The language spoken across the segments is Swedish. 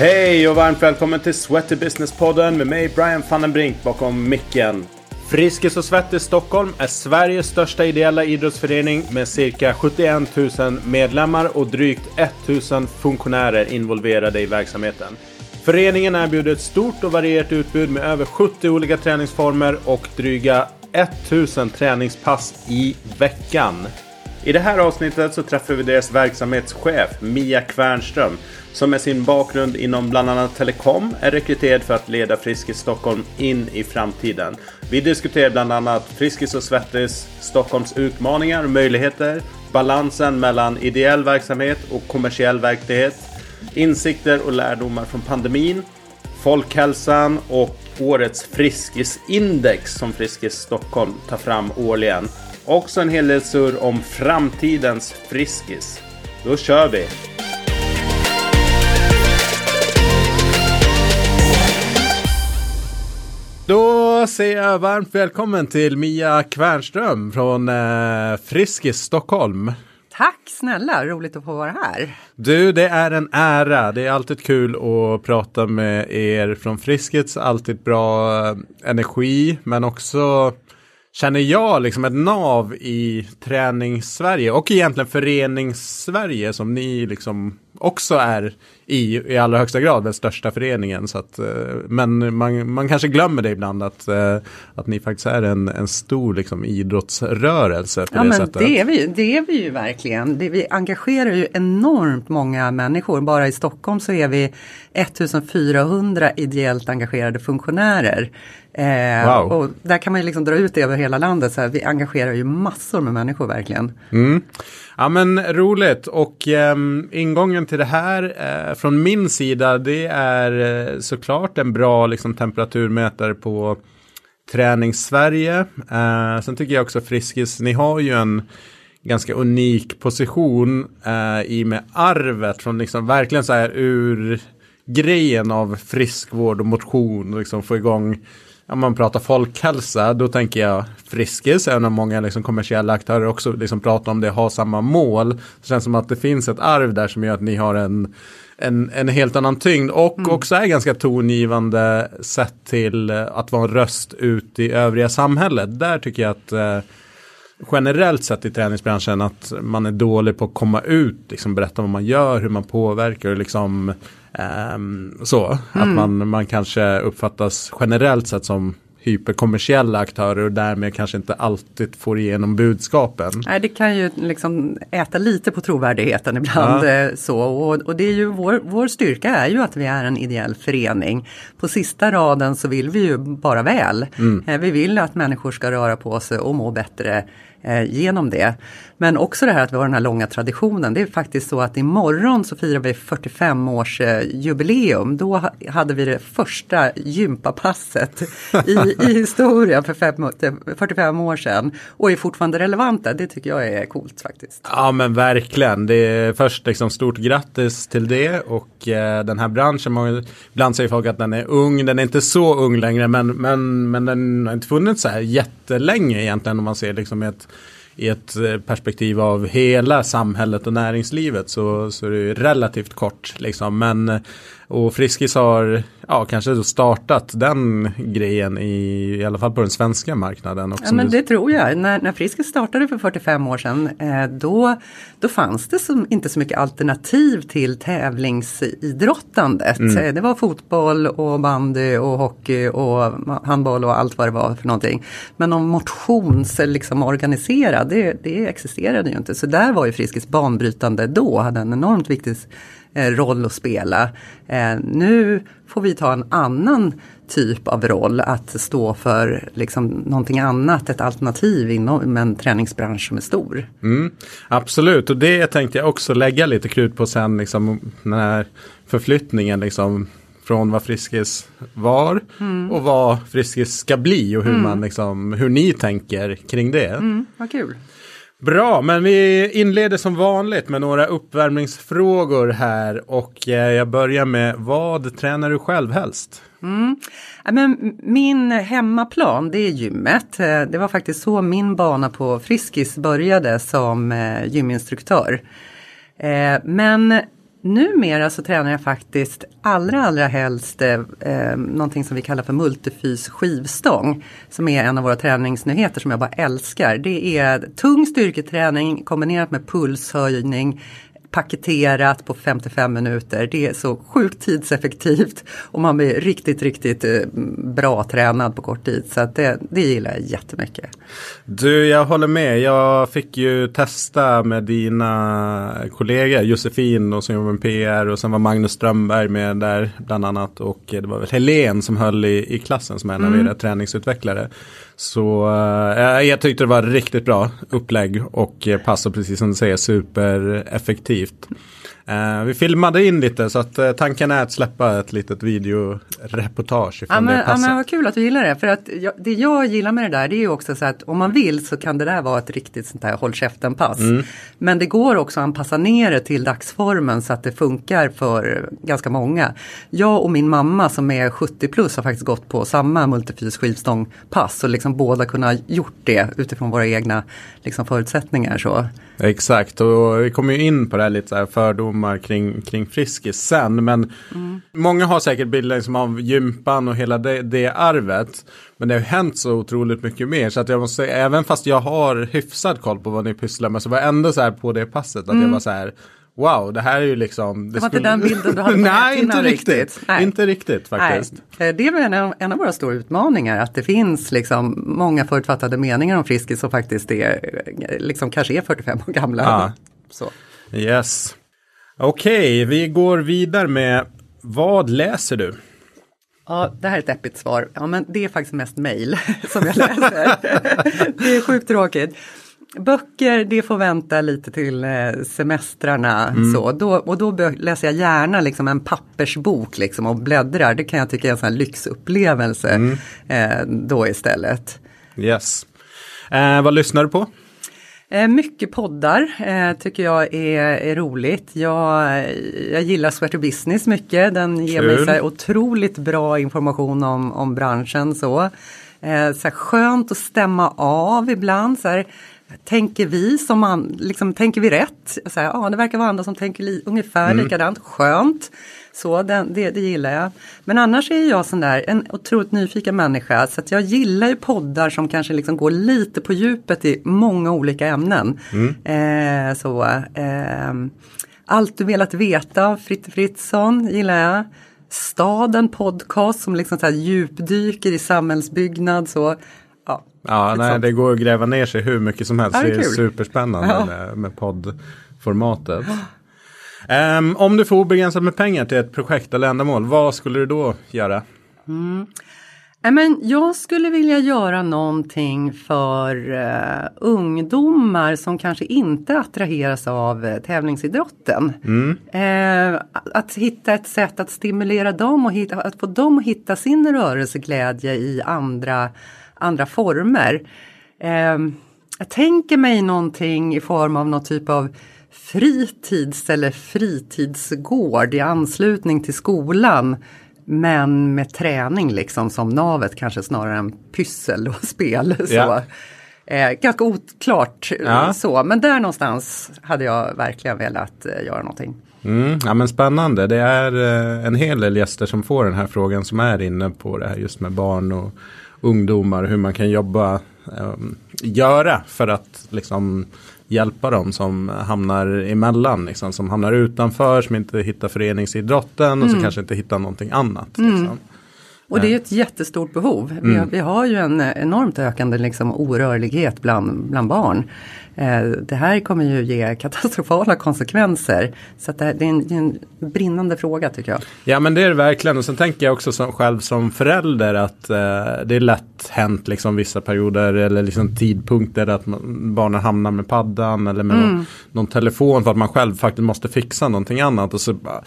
Hej och varmt välkommen till Sweaty Business-podden med mig Brian van den Brink bakom micken. Friskis och Svettis Stockholm är Sveriges största ideella idrottsförening med cirka 71 000 medlemmar och drygt 1 000 funktionärer involverade i verksamheten. Föreningen erbjuder ett stort och varierat utbud med över 70 olika träningsformer och dryga 1000 träningspass i veckan. I det här avsnittet så träffar vi deras verksamhetschef Mia Kvernström som med sin bakgrund inom bland annat telekom är rekryterad för att leda Friskis Stockholm in i framtiden. Vi diskuterar bland annat Friskis och Svettis Stockholms utmaningar och möjligheter, balansen mellan ideell verksamhet och kommersiell verklighet, insikter och lärdomar från pandemin, folkhälsan och årets Friskisindex som Friskis Stockholm tar fram årligen. Också en hel del surr om framtidens Friskis. Då kör vi! Då säger jag varmt välkommen till Mia Kvernström från eh, Friskis Stockholm. Tack snälla, roligt att få vara här. Du, det är en ära. Det är alltid kul att prata med er från Friskis. Alltid bra eh, energi, men också känner jag liksom ett nav i träningssverige och egentligen förenings-Sverige som ni liksom också är i, i allra högsta grad den största föreningen. Så att, eh, men man, man kanske glömmer det ibland att, eh, att ni faktiskt är en, en stor liksom, idrottsrörelse. På ja, det men sättet. det är vi, det är vi ju verkligen. Det, vi engagerar ju enormt många människor. Bara i Stockholm så är vi 1400 ideellt engagerade funktionärer. Eh, Wow. Och där kan man ju liksom dra ut det över hela landet. Så här, vi engagerar ju massor med människor verkligen. Mm. Ja men roligt och ehm, ingången till det här eh, från min sida det är eh, såklart en bra liksom, temperaturmätare på träningssverige. Eh, sen tycker jag också Friskis, ni har ju en ganska unik position eh, i med arvet från liksom verkligen så här ur grejen av friskvård och motion och liksom få igång om man pratar folkhälsa, då tänker jag Friskis, även om många liksom kommersiella aktörer också liksom pratar om det, har samma mål. Det känns som att det finns ett arv där som gör att ni har en, en, en helt annan tyngd och också är ganska tongivande sett till eh, att vara en röst ut i övriga samhället. Där tycker jag att eh, generellt sett i träningsbranschen att man är dålig på att komma ut, liksom berätta vad man gör, hur man påverkar och liksom ehm, så. Att man, man kanske uppfattas generellt sett som hyperkommersiella aktörer och därmed kanske inte alltid får igenom budskapen. Nej, det kan ju liksom äta lite på trovärdigheten ibland. Ja. eh, Så. Och, och det är ju vår, vår styrka är ju att vi är en ideell förening. På sista raden så vill vi ju bara väl. Eh, Vi vill att människor ska röra på sig och må bättre eh, genom det. Men också det här att vi har den här långa traditionen. Det är faktiskt så att imorgon så firar vi 45 års eh, jubileum. Då ha- hade vi det första gympapasset i, i historien för fem, 45 år sedan. Och är fortfarande relevanta. Det tycker jag är coolt faktiskt. Ja men verkligen. Det är först liksom stort grattis till det och eh, den här branschen, många, ibland säger folk att den är ung, den är inte så ung längre men, men, men den har inte funnits så här jättelänge egentligen om man ser liksom ett i ett eh, perspektiv av hela samhället och näringslivet så, så är det ju relativt kort. Liksom. Men, eh, och Friskis har ja, kanske då startat den grejen i, i alla fall på den svenska marknaden. Ja men du- det tror jag. När, när Friskis startade för 45 år sedan eh, då, då fanns det som, inte så mycket alternativ till tävlingsidrottandet. Eh, Det var fotboll och bandy och hockey och handboll och allt vad det var för någonting. Men om motions liksom organiserad, det, det existerade ju inte. Så där var ju Friskis banbrytande då, hade en enormt viktig eh, roll att spela. Eh, nu får vi ta en annan typ av roll att stå för liksom någonting annat, ett alternativ inom en träningsbransch som är stor. Mm, absolut, och det tänkte jag också lägga lite krut på sen, liksom, den här förflyttningen liksom, från vad Friskis var och vad Friskis ska bli och hur, man, liksom, hur ni tänker kring det. Mm, vad kul. Bra, men vi inleder som vanligt med några uppvärmningsfrågor här och eh, jag börjar med vad tränar du själv helst? Mm. men min hemmaplan det är gymmet. Eh, det var faktiskt så min bana på Friskis började som eh, gyminstruktör. Men Numera så tränar jag faktiskt allra allra helst eh, eh, någonting som vi kallar för multifys skivstång. Som är en av våra träningsnyheter som jag bara älskar. Det är tung styrketräning kombinerat med pulshöjning paketerat på 55 minuter. Det är så sjukt tidseffektivt och man blir riktigt, riktigt eh, bra tränad på kort tid. Så det, det gillar jag jättemycket. Du, jag håller med. Jag fick ju testa med dina kollegor, Josefin och som jobbar med PR och sen var Magnus Strömberg med där bland annat och det var väl Helen som höll i, i klassen som är en mm. av era träningsutvecklare. Så eh, eh, jag tyckte det var riktigt bra upplägg och eh, passar precis som du säger supereffektivt. Uh, vi filmade in lite så att uh, tanken är att släppa ett litet videoreportage ja, men, det. Ja, men vad kul att du gillar det. För att jag, det jag gillar med det där det är ju också så att om man vill så kan det där vara ett riktigt sånt här håll käften pass. Mm. Men det går också att anpassa ner det till dagsformen så att det funkar för ganska många. Jag och min mamma som är 70 plus har faktiskt gått på samma multifys skivstångpass och liksom båda kunnat gjort det utifrån våra egna liksom, förutsättningar. Så. Exakt och vi kommer ju in på det här lite så här fördomar kring, kring Friskis sen. Men mm. många har säkert bilder liksom av gympan och hela det, det arvet. Men det har hänt så otroligt mycket mer. Så att jag måste säga, även fast jag har hyfsad koll på vad ni pysslar med så var jag ändå så här på det passet. Att mm. jag var så här Wow, det här är ju liksom. Det, det var skulle... inte den bilden du hade på Nej, inte riktigt. riktigt. Nej. Inte riktigt faktiskt. Nej. Det är väl en, en av våra stora utmaningar att det finns liksom många förutfattade meningar om Friskis som faktiskt är, liksom kanske är 45 år gamla. Ja. Så. Yes. Okej, okay, vi går vidare med vad läser du? Ja, det här är ett deppigt svar. Ja, men det är faktiskt mest mejl som jag läser. det är sjukt tråkigt böcker det får vänta lite till eh, semestrarna. Mm. Så. Då, och då läser jag gärna liksom en pappersbok liksom och bläddrar. Det kan jag tycka är en sån lyxupplevelse mm. eh, då istället. Yes. Eh, vad lyssnar du på? Eh, mycket poddar eh, tycker jag är, är roligt. Jag, jag gillar Sweater Business mycket. Den ger Kul. mig så otroligt bra information om, om branschen. Så. Eh, så här skönt att stämma av ibland. Så här, Tänker vi som man, liksom, tänker vi rätt? Så här, ja, det verkar vara andra som tänker li, ungefär mm. likadant, skönt. Så det, det, det, gillar jag. Men annars är jag sån där, en otroligt nyfiken människa så att jag gillar ju poddar som kanske liksom går lite på djupet i många olika ämnen. Mm. Eh, så, eh, Allt du velat veta, Fritte Fritzson gillar jag. Staden podcast som liksom så här djupdyker i samhällsbyggnad. Så. Ja, ja nej, det går att gräva ner sig hur mycket som helst. Ja, det, är det är superspännande ja. med, med poddformatet. Um, om du får obegränsat med pengar till ett projekt eller ändamål, vad skulle du då göra? Mm. Men jag skulle vilja göra någonting för uh, ungdomar som kanske inte attraheras av uh, tävlingsidrotten. Mm. Uh, att hitta ett sätt att stimulera dem och hitta, att få dem att hitta sin rörelseglädje i andra andra former. Eh, jag tänker mig någonting i form av någon typ av fritids eller fritidsgård i anslutning till skolan. Men med träning liksom som navet kanske snarare än pyssel och spel. Så. Ja. Eh, ganska oklart ja. så, men där någonstans hade jag verkligen velat eh, göra någonting. Mm, ja men spännande, det är eh, en hel del gäster som får den här frågan som är inne på det här just med barn och ungdomar hur man kan jobba, um, göra för att liksom hjälpa dem som hamnar emellan, liksom, som hamnar utanför, som inte hittar föreningsidrotten mm. och så mm. kanske inte hittar någonting annat. Mm. Liksom. Och det är ett jättestort behov. Mm. Vi, har, vi, har ju en enormt ökande liksom, orörlighet bland, bland barn. Eh, det här kommer ju ge katastrofala konsekvenser. Så det, är en, brinnande fråga tycker jag. Ja men det är det verkligen och sen tänker jag också som, själv som förälder att eh, det är lätt hänt liksom vissa perioder eller liksom tidpunkter att man, barnen hamnar med paddan eller med mm. någon, någon, telefon för att man själv faktiskt måste fixa någonting annat. Och så bara,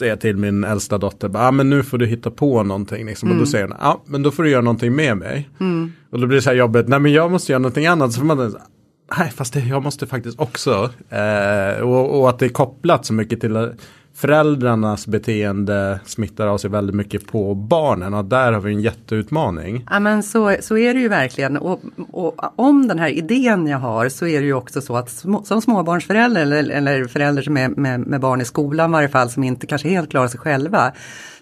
jag till min äldsta dotter, ah, men nu får du hitta på någonting. Liksom. Mm. Och då mm. säger hon, ah, men då får du göra någonting med mig. Mm. Och då blir det så här jobbigt, nej men jag måste göra någonting annat. Så får man, nej fast det, jag måste faktiskt också. Eh, och, och, att det är kopplat så mycket till föräldrarnas beteende smittar av sig väldigt mycket på barnen och där har vi en jätteutmaning. Ja men så, så är det ju verkligen och, och om den här idén jag har så är det ju också så att små, som småbarnsförälder eller, eller förälder som är med, med barn i skolan i varje fall som inte kanske helt klarar sig själva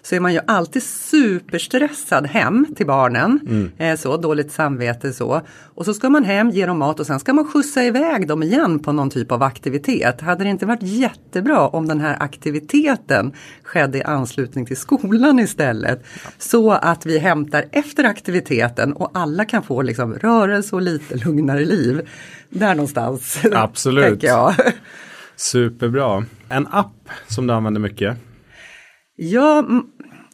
så är man ju alltid superstressad hem till barnen. Mm. Eh, så dåligt samvete så. Och så ska man hem, ge dem mat och sen ska man skjutsa iväg dem igen på någon typ av aktivitet. Hade det inte varit jättebra om den här aktiviteten skedde i anslutning till skolan istället? Så att vi hämtar efter aktiviteten och alla kan få liksom rörelse och lite lugnare liv. Där någonstans. Absolut. Superbra. En app som du använder mycket? Ja,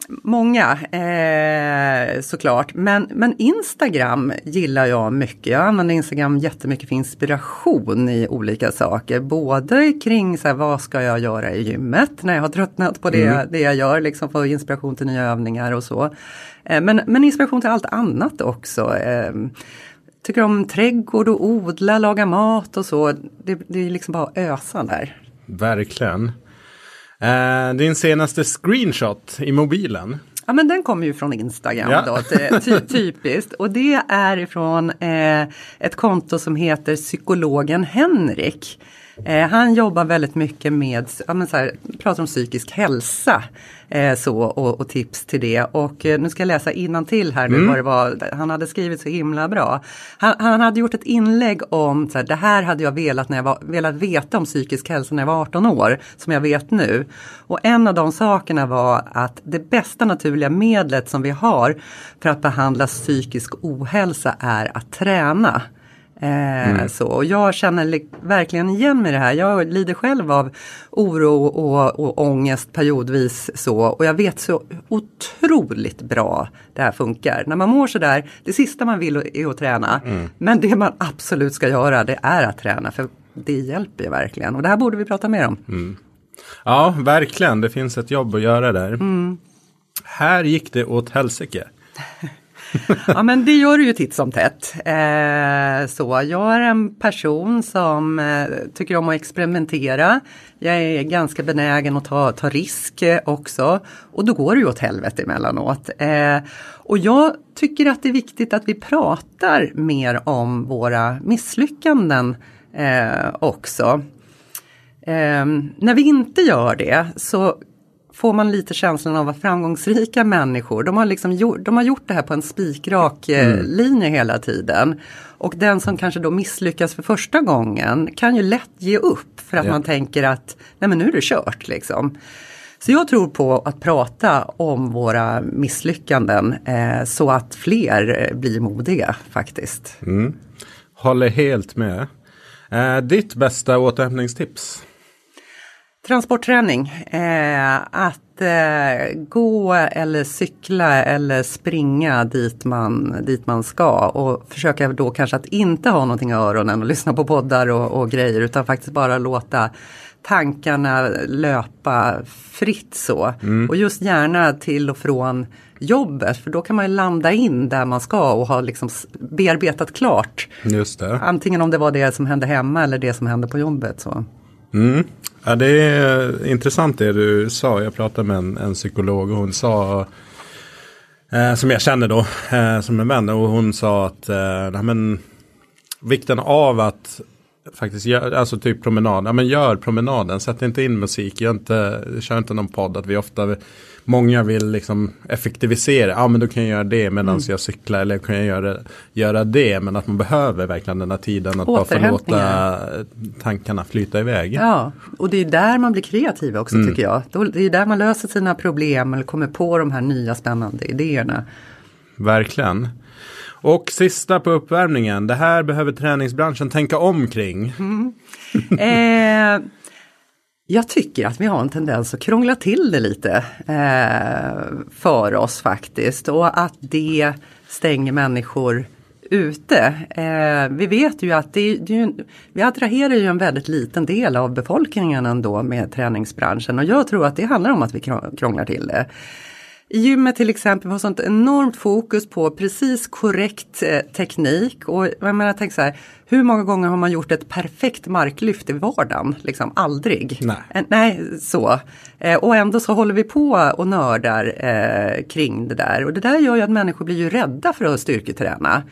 många eh, såklart. Men, men Instagram gillar jag mycket. Jag använder Instagram jättemycket för inspiration i olika saker. Både kring så här, vad ska jag göra i gymmet när jag har tröttnat på det, mm. det jag gör, liksom få inspiration till nya övningar och så. Eh, men, men inspiration till allt annat också. Eh, tycker om trädgård och odla, laga mat och så. Det, det är liksom bara ösa där. Verkligen. Uh, din senaste screenshot i mobilen. Ja men den kommer ju från Instagram ja. då, ty typiskt. Och det är ifrån eh, ett konto som heter psykologen Henrik. Eh, han jobbar väldigt mycket med, ja, men så här, pratar om psykisk hälsa. Eh, så, och, och, tips till det. Och eh, nu ska jag läsa till här nu mm. vad det var han hade skrivit så himla bra. Han, han hade gjort ett inlägg om så här, det här hade jag velat, när jag var, velat veta om psykisk hälsa när jag var 18 år, som jag vet nu. Och en av de sakerna var att det bästa naturliga medlet som vi har för att behandla psykisk ohälsa är att träna. Eh, mm. så. Och jag känner verkligen igen mig i det här. Jag lider själv av oro och, och ångest periodvis så. Och jag vet så otroligt bra det här funkar. När man mår sådär, det sista man vill är att träna. Mm. Men det man absolut ska göra det är att träna. För det hjälper ju verkligen. Och det här borde vi prata mer om. Mm. Ja, verkligen. Det finns ett jobb att göra där. Mm. Här gick det åt helsike. ja men det gör du ju titt som tätt. Eh, så jag är en person som eh, tycker om att experimentera. Jag är ganska benägen att ta, ta risk eh, också. Och då går det ju åt helvete emellanåt. Eh, och jag tycker att det är viktigt att vi pratar mer om våra misslyckanden eh, också. Eh, när vi inte gör det så får man lite känslan av att framgångsrika människor, de har, liksom gjort, de har gjort det här på en spikrak eh, mm. linje hela tiden. Och den som kanske då misslyckas för första gången kan ju lätt ge upp för att ja. man tänker att nej men nu är det kört liksom. Så jag tror på att prata om våra misslyckanden eh, så att fler eh, blir modiga faktiskt. Mm. Håller helt med. Eh, ditt bästa återhämtningstips? Transportträning. Eh, att eh, gå eller cykla eller springa dit man, dit man ska och försöka då kanske att inte ha någonting i öronen och lyssna på poddar och, och grejer utan faktiskt bara låta tankarna löpa fritt så. Mm. Och just gärna till och från jobbet för då kan man landa in där man ska och ha liksom bearbetat klart. Just det. Antingen om det var det som hände hemma eller det som hände på jobbet. Så. Mm. Ja, det är intressant det du sa. Jag pratade med en, en psykolog och hon sa eh, som jag känner då eh, som en vän och hon sa att eh, men, vikten av att faktiskt gör, alltså typ promenad, ja men gör promenaden, sätt inte in musik, gör inte, kör inte någon podd, att vi ofta många vill liksom effektivisera. Ja men då kan jag göra det medan mm. jag cyklar eller kan jag göra, göra det. Men att man behöver verkligen den här tiden att bara få låta tankarna flyta iväg. Ja, och det är där man blir kreativ också mm. tycker jag. Det är där man löser sina problem eller kommer på de här nya spännande idéerna. Verkligen. Och sista på uppvärmningen, det här behöver träningsbranschen tänka om kring. Mm. eh, jag tycker att vi har en tendens att krångla till det lite eh, för oss faktiskt och att det stänger människor ute. Eh, vi vet ju att det, det, vi attraherar ju en väldigt liten del av befolkningen ändå med träningsbranschen och jag tror att det handlar om att vi krånglar till det. I gymmet till exempel har sånt enormt fokus på precis korrekt eh, teknik. Och jag menar, tänk så här, hur många gånger har man gjort ett perfekt marklyft i vardagen? Liksom aldrig. Nej. Eh, nej, så. Eh, och ändå så håller vi på och nördar kring det där. Och det där gör ju att människor blir ju rädda för att styrketräna.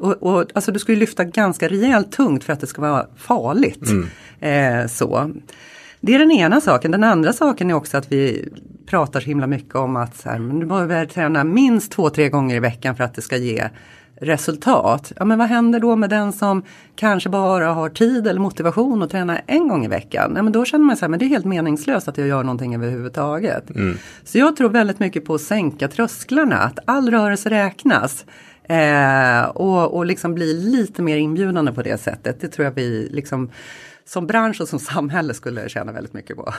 Och, och, alltså du ska ju lyfta ganska rejält tungt för att det ska vara farligt. Eh, så. Det är den ena saken. Den andra saken är också att vi pratar så himla mycket om att så här, men du behöver träna minst två, tre gånger i veckan för att det ska ge resultat. Ja, men vad händer då med den som kanske bara har tid eller motivation att träna en gång i veckan? Ja, men då känner man så här, men det är helt meningslöst att jag gör någonting överhuvudtaget. Så jag tror väldigt mycket på att sänka trösklarna, att all rörelse räknas. Eh, och, och liksom bli lite mer inbjudande på det sättet. Det tror jag vi liksom som bransch och som samhälle skulle tjäna väldigt mycket på.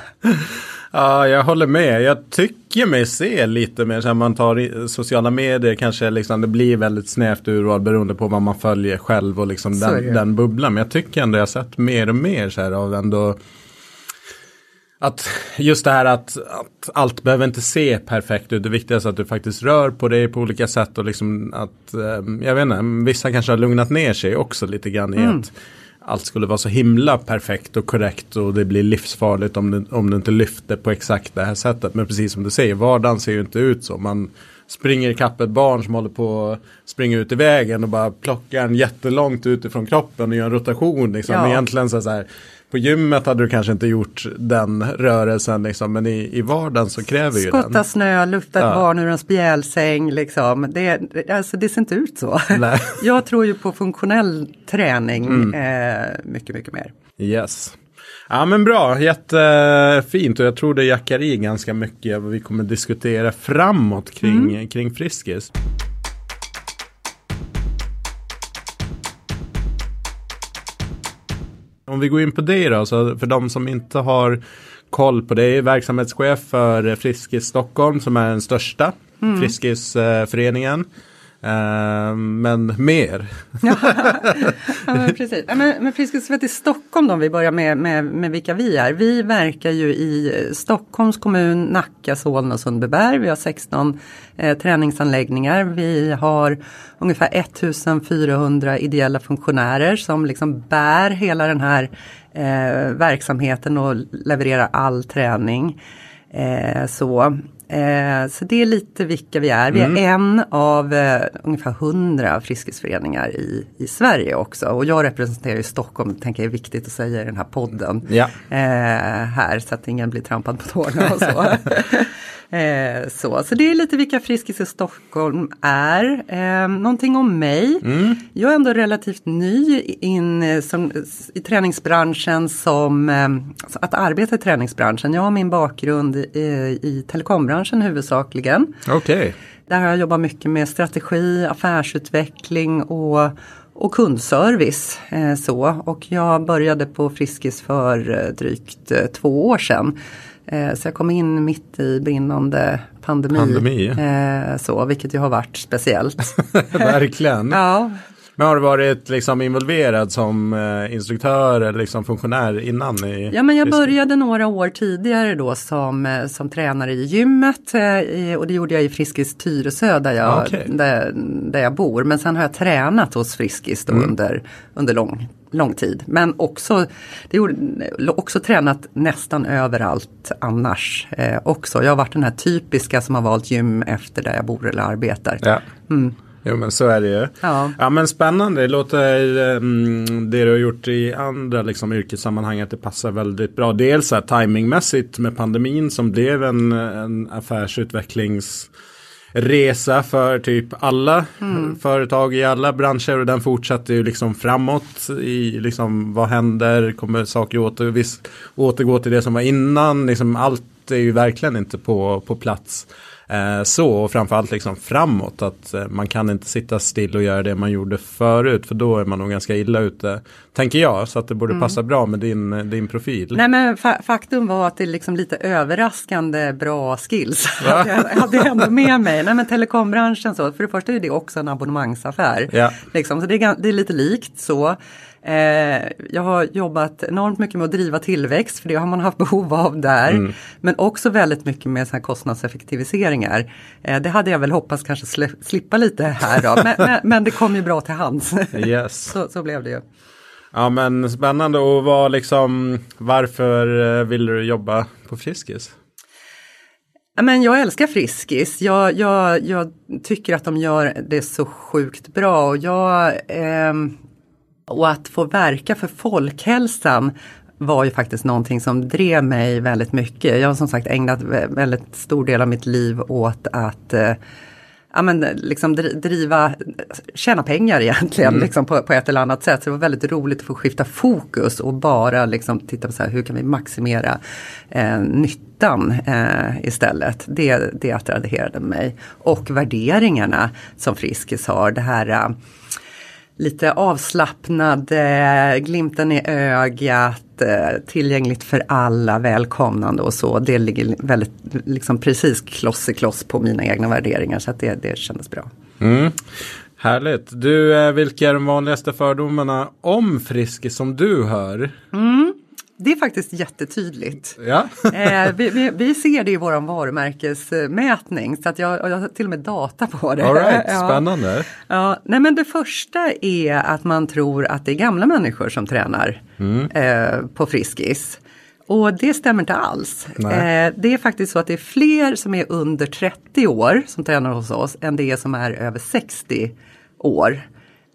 Ja, jag håller med. Jag tycker mig se lite mer så här, man tar sociala medier kanske liksom det blir väldigt snävt urval beroende på vad man följer själv och liksom Så den, den bubblan. Men jag tycker ändå jag sett mer och mer så här av ändå att just det här att, att allt behöver inte se perfekt ut. Det viktigaste är att du faktiskt rör på dig på olika sätt och liksom att, eh, jag vet inte, vissa kanske har lugnat ner sig också lite grann i att allt skulle vara så himla perfekt och korrekt och det blir livsfarligt om du, om du inte lyfter på exakt det här sättet. Men precis som du säger, vardagen ser ju inte ut så. Man springer ikapp ett barn som håller på att springa ut i vägen och bara plockar en jättelångt utifrån kroppen och gör en rotation. Liksom. Ja. Egentligen så här, på gymmet hade du kanske inte gjort den rörelsen liksom, men i, i vardagen så kräver ju Skotta den. snö, lufta ett Ja. barn ur en spjälsäng. Liksom. Det, alltså, det ser inte ut så. Nej. Jag tror ju på funktionell träning Mm. eh, mycket, mycket mer. Yes. Ja men bra, jättefint och jag tror det jackar i ganska mycket vad vi kommer diskutera framåt kring, kring Friskis. Om vi går in på det då, så för de som inte har koll på det, verksamhetschef för Friskis Stockholm som är den största Friskisföreningen. Eh, Ehm, men mer. Ja, men precis. Men, men Friskis i Stockholm då, om vi börjar med, med, med vilka vi är. Vi verkar ju i Stockholms kommun, Nacka, Solna och Sundbyberg. Vi har 16 eh, träningsanläggningar. Vi har ungefär 1400 ideella funktionärer som liksom bär hela den här eh, verksamheten och levererar all träning. Eh, så. Eh, så det är lite vilka vi är. Vi är en av eh, ungefär 100 Friskisföreningar i, i Sverige också. Och jag representerar ju Stockholm, det tänker jag är viktigt att säga i den här podden. Ja. Eh, här så att ingen blir trampad på tårna och så. eh, så. Så det är lite vilka Friskis i Stockholm är. Eh, någonting om mig. Jag är ändå relativt ny in eh, som, i träningsbranschen som eh, att arbeta i träningsbranschen. Jag har min bakgrund i, i telekombranschen huvudsakligen. Okej. Där har jag jobbat mycket med strategi, affärsutveckling och, och kundservice. Eh, så. Och jag började på Friskis för eh, drygt eh, två år sedan. Eh, så jag kom in mitt i brinnande pandemi. Pandemi. Eh, så, vilket ju har varit speciellt. Verkligen. ja, Men har du varit liksom involverad som eh, instruktör eller liksom funktionär innan? I Ja men jag började några år tidigare då som, eh, som tränare i gymmet eh, och det gjorde jag i Friskis Tyresö där jag, Okej. där, där jag bor. Men sen har jag tränat hos Friskis då under, under lång, lång tid. Men också, det gjorde, också tränat nästan överallt annars eh, också. Jag har varit den här typiska som har valt gym efter där jag bor eller arbetar. Ja. Jo men så är det ju. Ja. Ja men spännande. Det låter mm, det du har gjort i andra liksom, yrkessammanhang att det passar väldigt bra. Dels så här, timingmässigt med pandemin som blev en, en affärsutvecklings resa för typ alla Mm. företag i alla branscher och den fortsatte ju liksom framåt i liksom vad händer, kommer saker åter, viss, återgå till det som var innan, liksom allt är ju verkligen inte på, på plats. Eh, så och framförallt liksom framåt att eh, man kan inte sitta still och göra det man gjorde förut för då är man nog ganska illa ute. Tänker jag så att det borde passa bra med din, eh, din profil. Nej men fa faktum var att det är liksom lite överraskande bra skills. jag hade ändå med mig. Nej men telekombranschen så, för det första är det också en abonnemangsaffär. Ja. Liksom, så det är, det är lite likt så. Eh, jag har jobbat enormt mycket med att driva tillväxt, för det har man haft behov av där. Mm. Men också väldigt mycket med såna kostnadseffektiviseringar. Eh, det hade jag väl hoppats kanske slippa lite här då, men, men, men, det kom ju bra till hands. Yes. så, så blev det ju. Ja men spännande och vad liksom, varför eh, vill du jobba på Friskis? Men jag älskar Friskis. Jag, jag, jag tycker att de gör det så sjukt bra. Och, jag, eh, och att få verka för folkhälsan var ju faktiskt någonting som drev mig väldigt mycket. Jag har som sagt ägnat väldigt stor del av mitt liv åt att eh, ja, men, liksom driva, tjäna pengar egentligen mm. liksom på, på, ett eller annat sätt. Så det var väldigt roligt att få skifta fokus och bara liksom titta på så här, hur kan vi maximera eh, nyttan eh, istället. Det, det attraherade mig. Och värderingarna som Friskis har, det här eh, lite avslappnad, eh, glimten i ögat, eh, tillgängligt för alla, välkomnande och så. Det ligger väldigt, liksom precis kloss i kloss på mina egna värderingar så att det, det kändes bra. Mm. Härligt. Du, eh, vilka är de vanligaste fördomarna om Friskis som du hör? Mm. Det är faktiskt jättetydligt. Ja. eh, vi, vi, vi, ser det i vår varumärkesmätning så att jag, jag har till och med data på det. All right, spännande. Ja. ja. nej men det första är att man tror att det är gamla människor som tränar mm. eh, på Friskis. Och det stämmer inte alls. Eh, det är faktiskt så att det är fler som är under 30 år som tränar hos oss än det är som är över 60 år.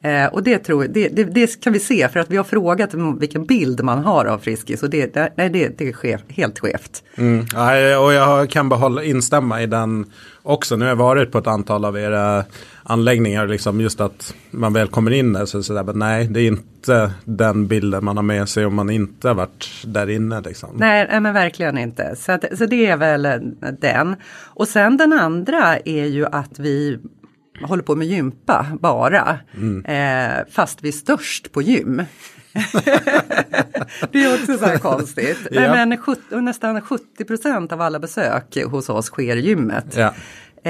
Eh, och det, tror, det, det, det, kan vi se för att vi har frågat vilken bild man har av Friskis och det, nej, det, det är skef, helt skevt. Mm. Ja, och jag kan bara instämma i den också. Nu har jag varit på ett antal av era anläggningar, liksom just att man väl kommer in där så, så där, men nej, det är inte den bilden man har med sig om man inte har varit där inne. Liksom. Nej, men verkligen inte. Så, att, så det är väl den. Och sen den andra är ju att vi håller på med gympa bara. Mm. Eh, fast vi är störst på gym. det är också så här konstigt. Ja. Men 70, nästan 70 procent av alla besök hos oss sker i gymmet. Ja.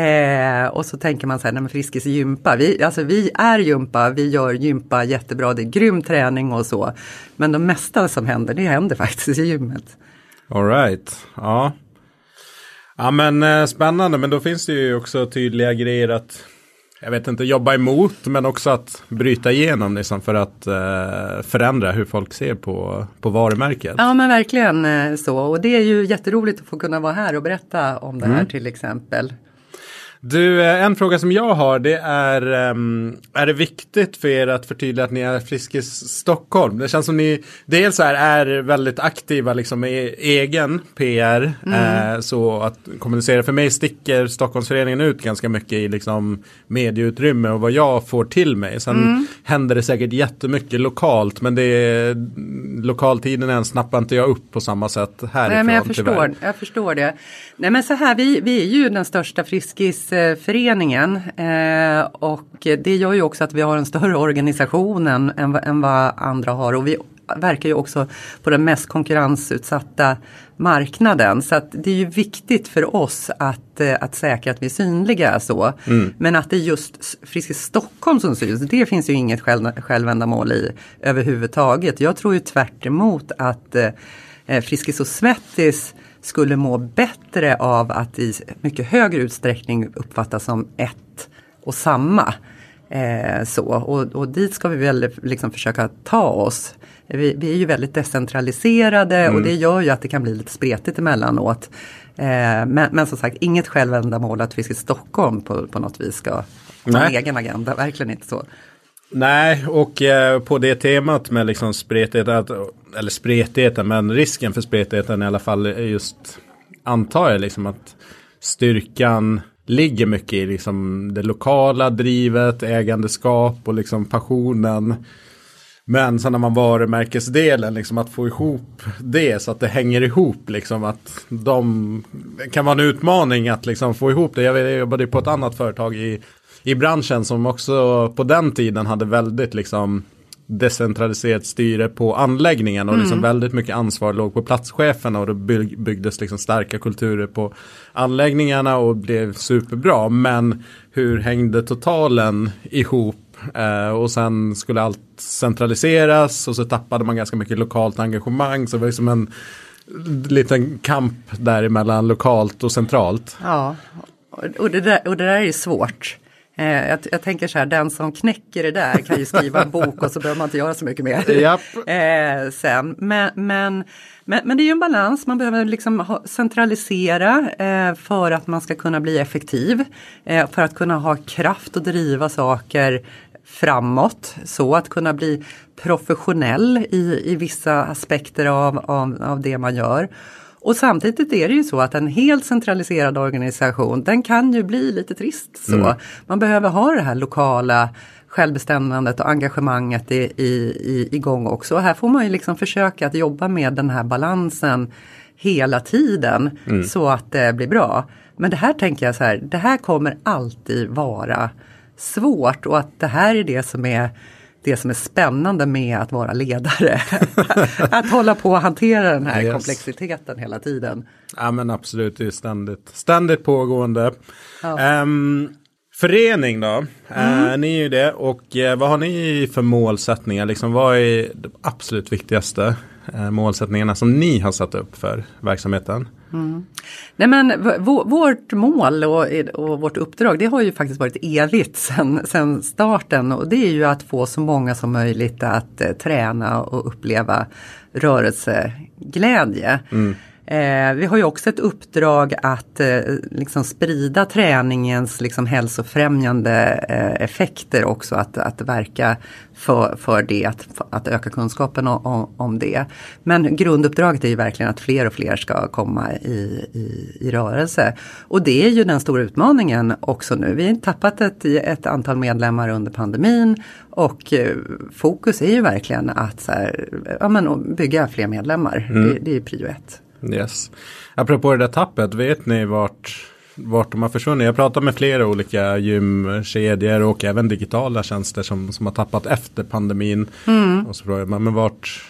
Eh, och så tänker man så här, nej men Friskis gympa, vi, alltså vi är gympa, vi gör gympa jättebra, det är grym träning och så. Men det mesta som händer, det händer faktiskt i gymmet. Alright, ja. Ja men eh, spännande, men då finns det ju också tydliga grejer att jag vet inte, jobba emot men också att bryta igenom liksom för att eh, förändra hur folk ser på, på varumärket. Ja men verkligen eh, så och det är ju jätteroligt att få kunna vara här och berätta om det här mm. till exempel. Du, eh, en fråga som jag har det är, um, är det viktigt för er att förtydliga att ni är Friskis Stockholm? Det känns som ni dels här är väldigt aktiva liksom med egen PR, mm. eh, så att kommunicera. För mig sticker Stockholmsföreningen ut ganska mycket i liksom medieutrymme och vad jag får till mig. Sen mm. händer det säkert jättemycket lokalt, men det är, lokaltidningen snappar inte jag upp på samma sätt härifrån. Nej, men jag förstår, jag förstår det. Nej men så här, vi, vi är ju den största Friskisföreningen eh, och det gör ju också att vi har en större organisation än, än, vad andra har och vi verkar ju också på den mest konkurrensutsatta marknaden. Så det är ju viktigt för oss att, eh, att säkra att vi är synliga så. Mm. Men att det är just Friskis Stockholm som syns, det finns ju inget själv, självändamål i överhuvudtaget. Jag tror ju tvärt att eh, Friskis och Svettis skulle må bättre av att i mycket högre utsträckning uppfattas som ett och samma. Eh, så. Och, och dit ska vi väl liksom försöka ta oss. Vi, vi är ju väldigt decentraliserade mm. och det gör ju att det kan bli lite spretigt emellanåt. Eh, men, men som sagt, inget självändamål att vi ska Stockholm på, på något vis ska ha en egen agenda, verkligen inte så. Nej, och eh, på det temat med liksom spretighet, eller spretigheten, men risken för spretigheten i alla fall är just, antar jag liksom att styrkan ligger mycket i liksom det lokala drivet, ägandeskap och liksom passionen. Men sen när man varumärkesdelen, liksom att få ihop det så att det hänger ihop, liksom att de kan vara en utmaning att liksom få ihop det. Jag jobbade på ett annat företag i i branschen som också på den tiden hade väldigt liksom decentraliserat styre på anläggningen och liksom väldigt mycket ansvar låg på platscheferna och då byg- byggdes liksom starka kulturer på anläggningarna och blev superbra. Men hur hängde totalen ihop Eh, och sen skulle allt centraliseras och så tappade man ganska mycket lokalt engagemang. Så det var ju som en liten kamp däremellan lokalt och centralt. Ja, och det där, och det där är ju svårt. Eh, jag, jag, tänker så här, den som knäcker det där kan ju skriva en bok och så behöver man inte göra så mycket mer eh, sen. Men, men, men, men, det är ju en balans, man behöver liksom ha, centralisera eh, för att man ska kunna bli effektiv. Eh, för att kunna ha kraft att driva saker framåt. Så att kunna bli professionell i, i vissa aspekter av, av, av det man gör. Och samtidigt är det ju så att en helt centraliserad organisation den kan ju bli lite trist. så. Mm. Man behöver ha det här lokala självbestämmandet och engagemanget i, i, igång också. Och här får man ju liksom försöka att jobba med den här balansen hela tiden mm. så att det blir bra. Men det här tänker jag så här, det här kommer alltid vara svårt och att det här är det som är det som är spännande med att vara ledare. att hålla på och hantera den här yes. komplexiteten hela tiden. Ja men absolut, det är ständigt, ständigt pågående. Ja. Um, förening då, mm. uh, ni är ju det och uh, vad har ni för målsättningar? Liksom, vad är de absolut viktigaste målsättningarna som ni har satt upp för verksamheten? Mm. Nej men vårt mål och, och, vårt uppdrag det har ju faktiskt varit evigt sen, sen starten och det är ju att få så många som möjligt att eh, träna och uppleva rörelseglädje. Mm. Eh, vi har ju också ett uppdrag att eh, liksom sprida träningens liksom, hälsofrämjande eh, effekter också. Att, att verka för, för det, att, att öka kunskapen om, om det. Men grunduppdraget är ju verkligen att fler och fler ska komma i, i, i rörelse. Och det är ju den stora utmaningen också nu. Vi har tappat ett, ett antal medlemmar under pandemin och eh, fokus är ju verkligen att här, ja, men, bygga fler medlemmar. Mm. Det, det är prio ett. Yes. Apropå det där tappet, vet ni vart, vart de har försvunnit? Jag pratar med flera olika gymkedjor och även digitala tjänster som, som har tappat efter pandemin. Mm. Och så frågar man, men vart,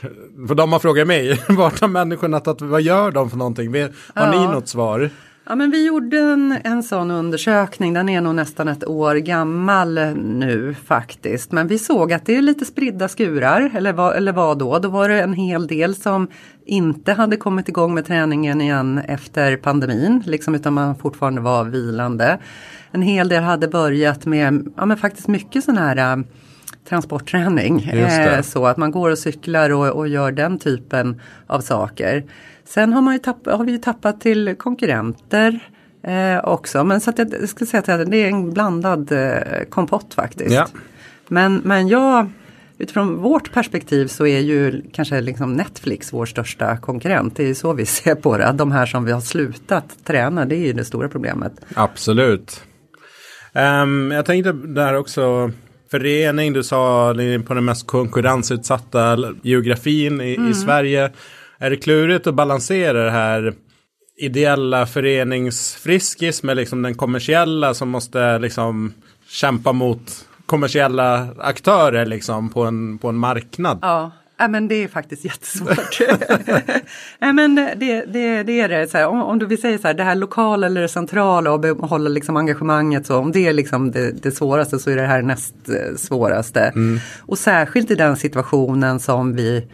för de har frågat mig, vart har människorna tagit, vad gör de för någonting? Har ja. ni något svar? Ja men vi gjorde en, en sån undersökning, den är nog nästan ett år gammal nu faktiskt. Men vi såg att det är lite spridda skurar, eller vad, eller vad då? Då var det en hel del som inte hade kommit igång med träningen igen efter pandemin, liksom, utan man fortfarande var vilande. En hel del hade börjat med, ja men faktiskt mycket sån här äh, transportträning. Eh, så att man går och cyklar och, och gör den typen av saker. Sen har, man tappat, har vi tappat till konkurrenter eh, också. Men så att jag ska säga att det är en blandad eh, kompott faktiskt. Ja. Men, men jag, utifrån vårt perspektiv så är ju kanske liksom Netflix vår största konkurrent. Det är ju så vi ser på det. De här som vi har slutat träna, det är ju det stora problemet. Absolut. Um, jag tänkte där också förening, du sa på den mest konkurrensutsatta geografin i, mm. i Sverige. Är det klurigt att balansera det här ideella föreningsfriskis med liksom den kommersiella som måste liksom kämpa mot kommersiella aktörer liksom på en, på en marknad? Ja. Ja men det är faktiskt jättesvårt. ja, men det, det, det är det, så här, om, om du vill säga så här, det här lokala eller det centrala och behålla liksom engagemanget så om det är liksom det, det svåraste så är det här näst eh, svåraste. Mm. Och särskilt i den situationen som vi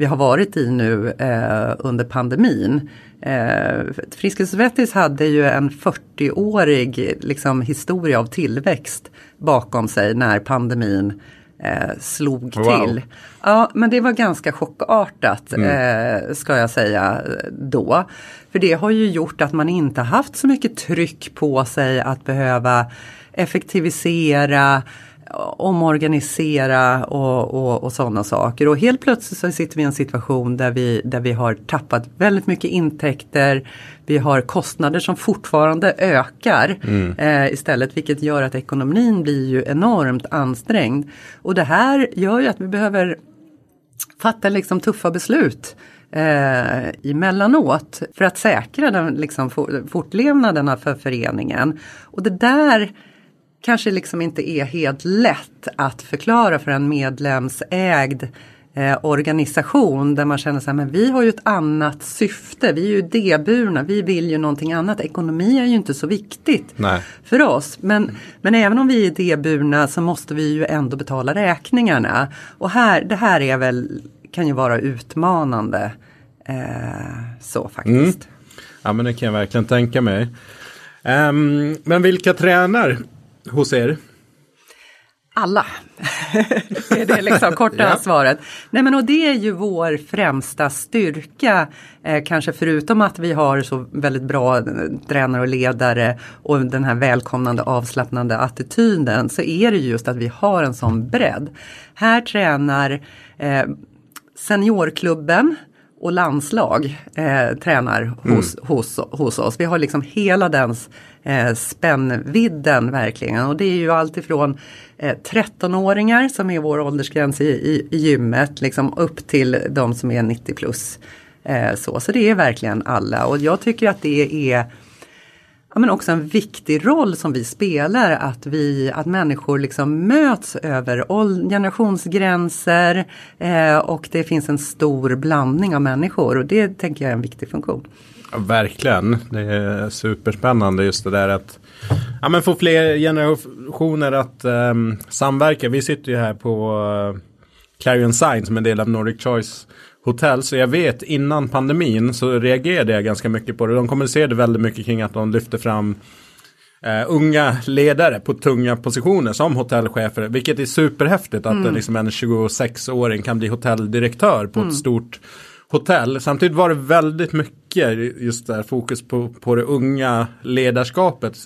vi har varit i nu eh, under pandemin. Eh, Friskis Svettis hade ju en 40-årig liksom, historia av tillväxt bakom sig när pandemin eh, slog wow. till. Ja, men det var ganska chockartat mm. eh, ska jag säga då. För det har ju gjort att man inte haft så mycket tryck på sig att behöva effektivisera omorganisera och, och, och sådana saker. Och helt plötsligt så sitter vi i en situation där vi, där vi har tappat väldigt mycket intäkter. Vi har kostnader som fortfarande ökar mm. eh, istället vilket gör att ekonomin blir ju enormt ansträngd. Och det här gör ju att vi behöver fatta liksom tuffa beslut eh, emellanåt för att säkra den liksom, fortlevnaden för föreningen. Och det där kanske liksom inte är helt lätt att förklara för en medlemsägd eh, organisation där man känner så här, men vi har ju ett annat syfte, vi är ju idéburna, vi vill ju någonting annat. Ekonomi är ju inte så viktigt Nej. för oss. Men, men även om vi är idéburna så måste vi ju ändå betala räkningarna. Och här, det här är väl, kan ju vara utmanande. Eh, så faktiskt. Ja men det kan jag verkligen tänka mig. Ehm, men vilka tränar hos er? Alla. det är det liksom korta Ja. svaret. Nej men och det är ju vår främsta styrka. Eh, kanske förutom att vi har så väldigt bra eh, tränare och ledare och den här välkomnande avslappnande attityden så är det just att vi har en sån bredd. Här tränar eh, seniorklubben och landslag eh, tränar hos, hos, hos oss. Vi har liksom hela den eh, spännvidden verkligen. Och det är ju alltifrån eh, 13-åringar som är vår åldersgräns i, i, i gymmet liksom upp till de som är 90 plus. Eh, så. så det är verkligen alla och jag tycker att det är ja, men också en viktig roll som vi spelar att, vi, att människor liksom möts över generationsgränser eh, och det finns en stor blandning av människor och det tänker jag är en viktig funktion. Ja, verkligen, det är superspännande just det där att ja, men få fler generationer att ehm, samverka. Vi sitter ju här på uh, Clarion Sign som är en del av Nordic Choice Hotel. Så jag vet innan pandemin så reagerade jag ganska mycket på det. De kommunicerade väldigt mycket kring att de lyfte fram eh, unga ledare på tunga positioner som hotellchefer. Vilket är superhäftigt att mm. liksom en 26-åring kan bli hotelldirektör på ett stort hotell. Samtidigt var det väldigt mycket just där fokus på, på det unga ledarskapet.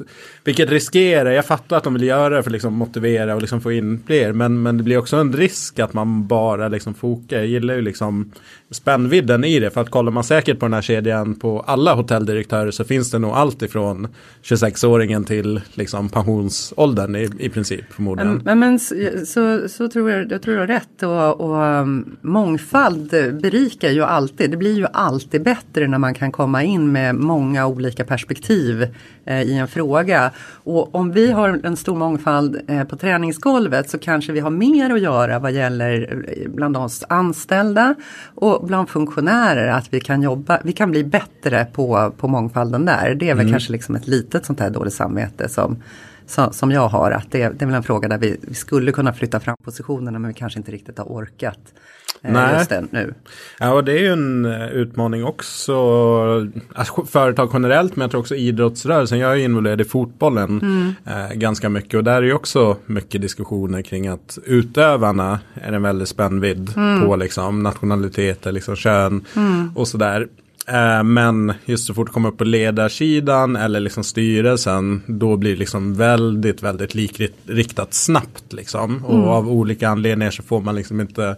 Vilket riskerar, jag fattar att de vill göra det för att liksom motivera och liksom få in fler. Men, men det blir också en risk att man bara liksom fokar. Jag gillar ju liksom spännvidden i det. För att kollar man säkert på den här kedjan på alla hotelldirektörer så finns det nog allt ifrån 26-åringen till liksom pensionsåldern i, i princip förmodligen. Men, men, så, så, så tror jag, jag tror du har rätt och, och mm, mångfald berikar ju alltid. Det blir ju alltid bättre när man kan komma in med många olika perspektiv eh, i en fråga. Och om vi har en stor mångfald eh, på träningsgolvet så kanske vi har mer att göra vad gäller eh, bland oss anställda och bland funktionärer att vi kan jobba, vi kan bli bättre på, på mångfalden där. Det är väl kanske liksom ett litet sånt här dåligt samvete som som, jag har, att det, det är väl en fråga där vi, vi skulle kunna flytta fram positionerna men vi kanske inte riktigt har orkat Nej. just det nu. Ja, och det är ju en eh, utmaning också. Alltså, företag generellt, men jag tror också idrottsrörelsen. Jag är involverad i fotbollen eh, ganska mycket. Och där är ju också mycket diskussioner kring att utövarna är en väldigt spännvidd på liksom nationaliteter, liksom kön och sådär. Eh, Men just så fort det kommer upp på ledarsidan eller liksom styrelsen då blir det liksom väldigt, väldigt likriktat snabbt liksom. Och av olika anledningar så får man liksom inte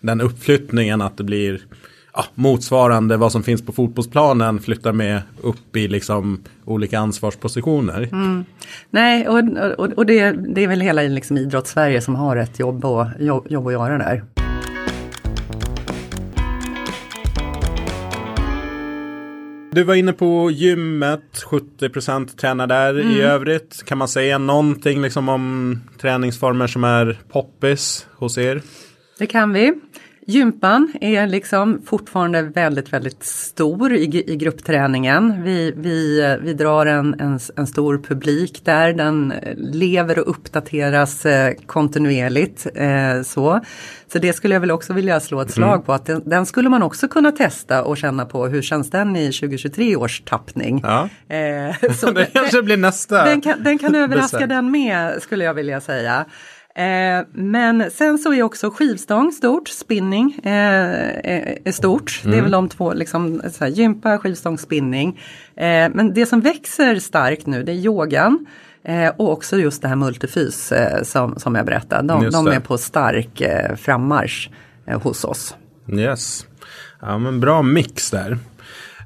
den uppflyttningen att det blir ja, motsvarande vad som finns på fotbollsplanen flyttar med upp i liksom olika ansvarspositioner. Nej, och, och, och det, det är väl hela liksom idrottssverige som har ett jobb, och, jobb, jobb att göra där. Du var inne på gymmet, 70% tränar där i övrigt. Kan man säga någonting liksom om träningsformer som är poppis hos er? Det kan vi. Gympan är liksom fortfarande väldigt, väldigt stor i, i gruppträningen. Vi, vi, vi drar en, en, en stor publik där. Den lever och uppdateras eh, kontinuerligt. Eh, så. så det skulle jag väl också vilja slå ett slag på. Att den, den skulle man också kunna testa och känna på hur känns den i 2023 års tappning. Ja. Eh, så det kanske blir nästa. den kan, den kan överraska den med skulle jag vilja säga. Eh, men sen så är också skivstång stort, spinning eh, är, är stort. Det är väl de två, liksom, så här, gympa, skivstång, spinning. Eh, men det som växer starkt nu det är yogan. Eh, och också just det här multifys eh, som, som jag berättade. De, de är på stark eh, frammarsch eh, hos oss. Yes. Ja men bra mix där.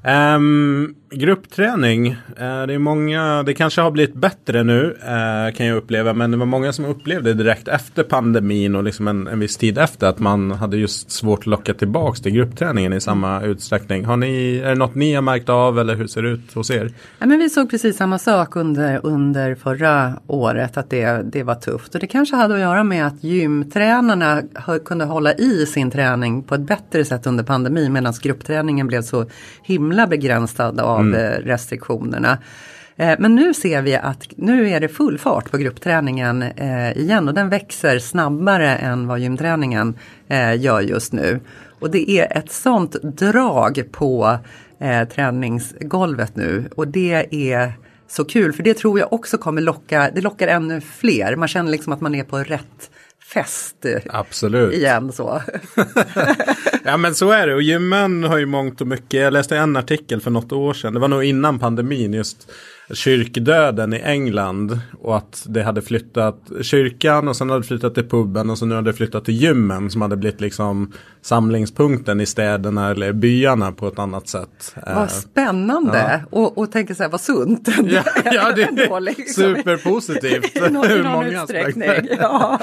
Um, gruppträning, uh, det är många, det kanske har blivit bättre nu uh, kan jag uppleva, men det var många som upplevde direkt efter pandemin och liksom en, en viss tid efter att man hade just svårt att locka tillbaka till gruppträningen i samma utsträckning. Har ni, är det något ni har märkt av eller hur ser det ut hos er? Ja, men vi såg precis samma sak under, under förra året, att det, det var tufft. Och det kanske hade att göra med att gymtränarna kunde hålla i sin träning på ett bättre sätt under pandemin medan gruppträningen blev så himla begränsad av mm. Eh, restriktionerna. Eh, men nu ser vi att nu är det full fart på gruppträningen eh, igen och den växer snabbare än vad gymträningen gör just nu. Och det är ett sånt drag på träningsgolvet nu och det är så kul för det tror jag också kommer locka, det lockar ännu fler. Man känner liksom att man är på rätt fest Absolut. igen så. ja men så är det och gymmen har ju mångt och mycket. Jag läste en artikel för något år sedan. Det var nog innan pandemin just kyrkdöden i England och att det hade flyttat kyrkan och sen hade flyttat till puben och så nu hade det flyttat till gymmen som hade blivit liksom samlingspunkten i städerna eller byarna på ett annat sätt. Vad eh, spännande ja. och, och tänka så här vad sunt. Ja, ja det är liksom. superpositivt. I någon, i någon utsträckning. Ja.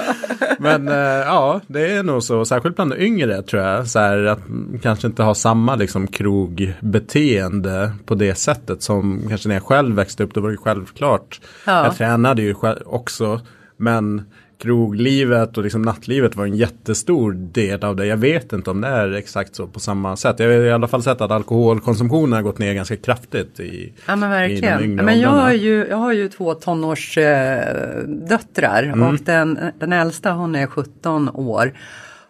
Men äh, ja, det är nog så, särskilt bland yngre tror jag, så här, att kanske inte ha samma liksom krogbeteende på det sättet som kanske när jag själv växte upp, det var ju självklart. Ja. Jag tränade ju också, men kroglivet och liksom nattlivet var en jättestor del av det. Jag vet inte om det är exakt så på samma sätt. Jag har i alla fall sett att alkoholkonsumtionen har gått ner ganska kraftigt i Ja men verkligen. men jag har, ju, jag har ju två tonårsdöttrar mm. och den, den äldsta hon är 17 år.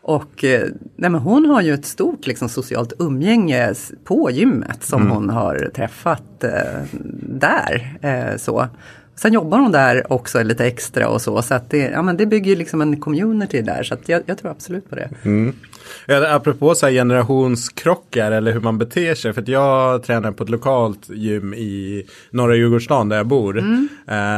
Och eh, nej, men hon har ju ett stort liksom, socialt umgänge på gymmet som mm. hon har träffat eh, där. Eh, så. Sen jobbar hon där också lite extra och så. Så att det, ja, men det bygger liksom en community där. Så jag, jag, tror absolut på det. Mm. Apropå så här generationskrockar eller hur man beter sig. För att jag tränar på ett lokalt gym i norra Djurgårdsstaden där jag bor. Mm.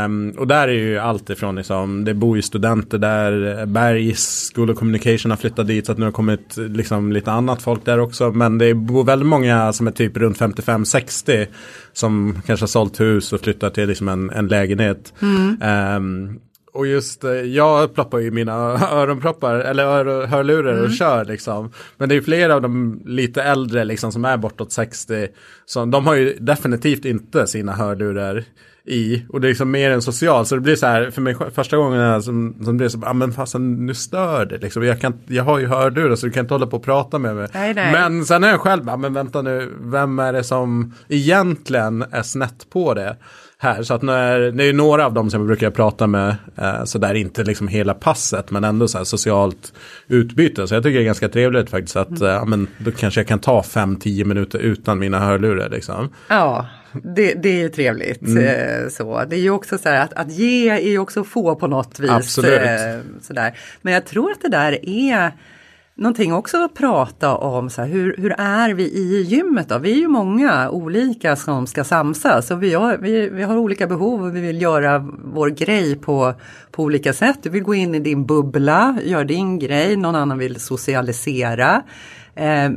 Um, och där är ju allt ifrån liksom, det bor ju studenter där. Bergs School of Communication har flyttat dit så att nu har kommit liksom lite annat folk där också. Men det bor väldigt många som är typ runt 55-60 som kanske har sålt hus och flyttat till liksom en, en lägenhet. Mm. Um, och just eh, jag ploppar ju mina öronproppar eller ör, hörlurar mm. och kör liksom. Men det är flera av de lite äldre liksom som är bortåt 60. Så de har ju definitivt inte sina hörlurar i. Och det är liksom mer än social. Så det blir så här för mig första gången som, som det är så, ja ah, men fasen nu stör det liksom. Jag, kan, jag har ju hörlurar så du kan inte hålla på och prata med mig. Nej, nej. Men sen är jag själv, ja men vänta nu, vem är det som egentligen är snett på det? här. Så att när, det är några av dem som jag brukar prata med, eh, så där inte liksom hela passet, men ändå så här socialt utbyte. Så jag tycker det är ganska trevligt faktiskt att, mm. eh, men då kanske jag kan ta 5-10 minuter utan mina hörlurar liksom. Ja, det, det är ju trevligt. Mm. Eh, så. Det är ju också så här att, att ge är ju också få på något vis. Absolut. Eh, sådär. Men jag tror att det där är Någonting också att prata om, så här, hur, hur är vi i gymmet då? Vi är ju många olika som ska samsas och vi har, vi, vi har olika behov och vi vill göra vår grej på, på olika sätt. Du vill gå in i din bubbla, göra din grej, någon annan vill socialisera. Eh,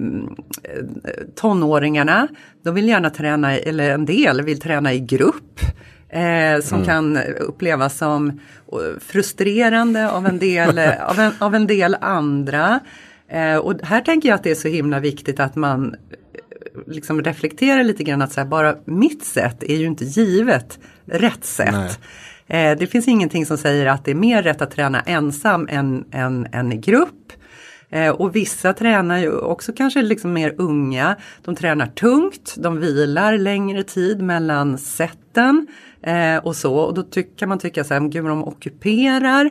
tonåringarna, de vill gärna träna, eller en del vill träna i grupp. Eh, som mm. kan upplevas som eh, frustrerande av en del, av en, av en del andra. Eh, och här tänker jag att det är så himla viktigt att man eh, liksom reflekterar lite grann att så här, bara mitt sätt är ju inte givet rätt sätt. Eh, det finns ingenting som säger att det är mer rätt att träna ensam än, än, än i grupp. Eh, och vissa tränar ju också kanske liksom mer unga. De tränar tungt, de vilar längre tid mellan sätten eh, och så. Och då kan man tycka så här, gud de ockuperar.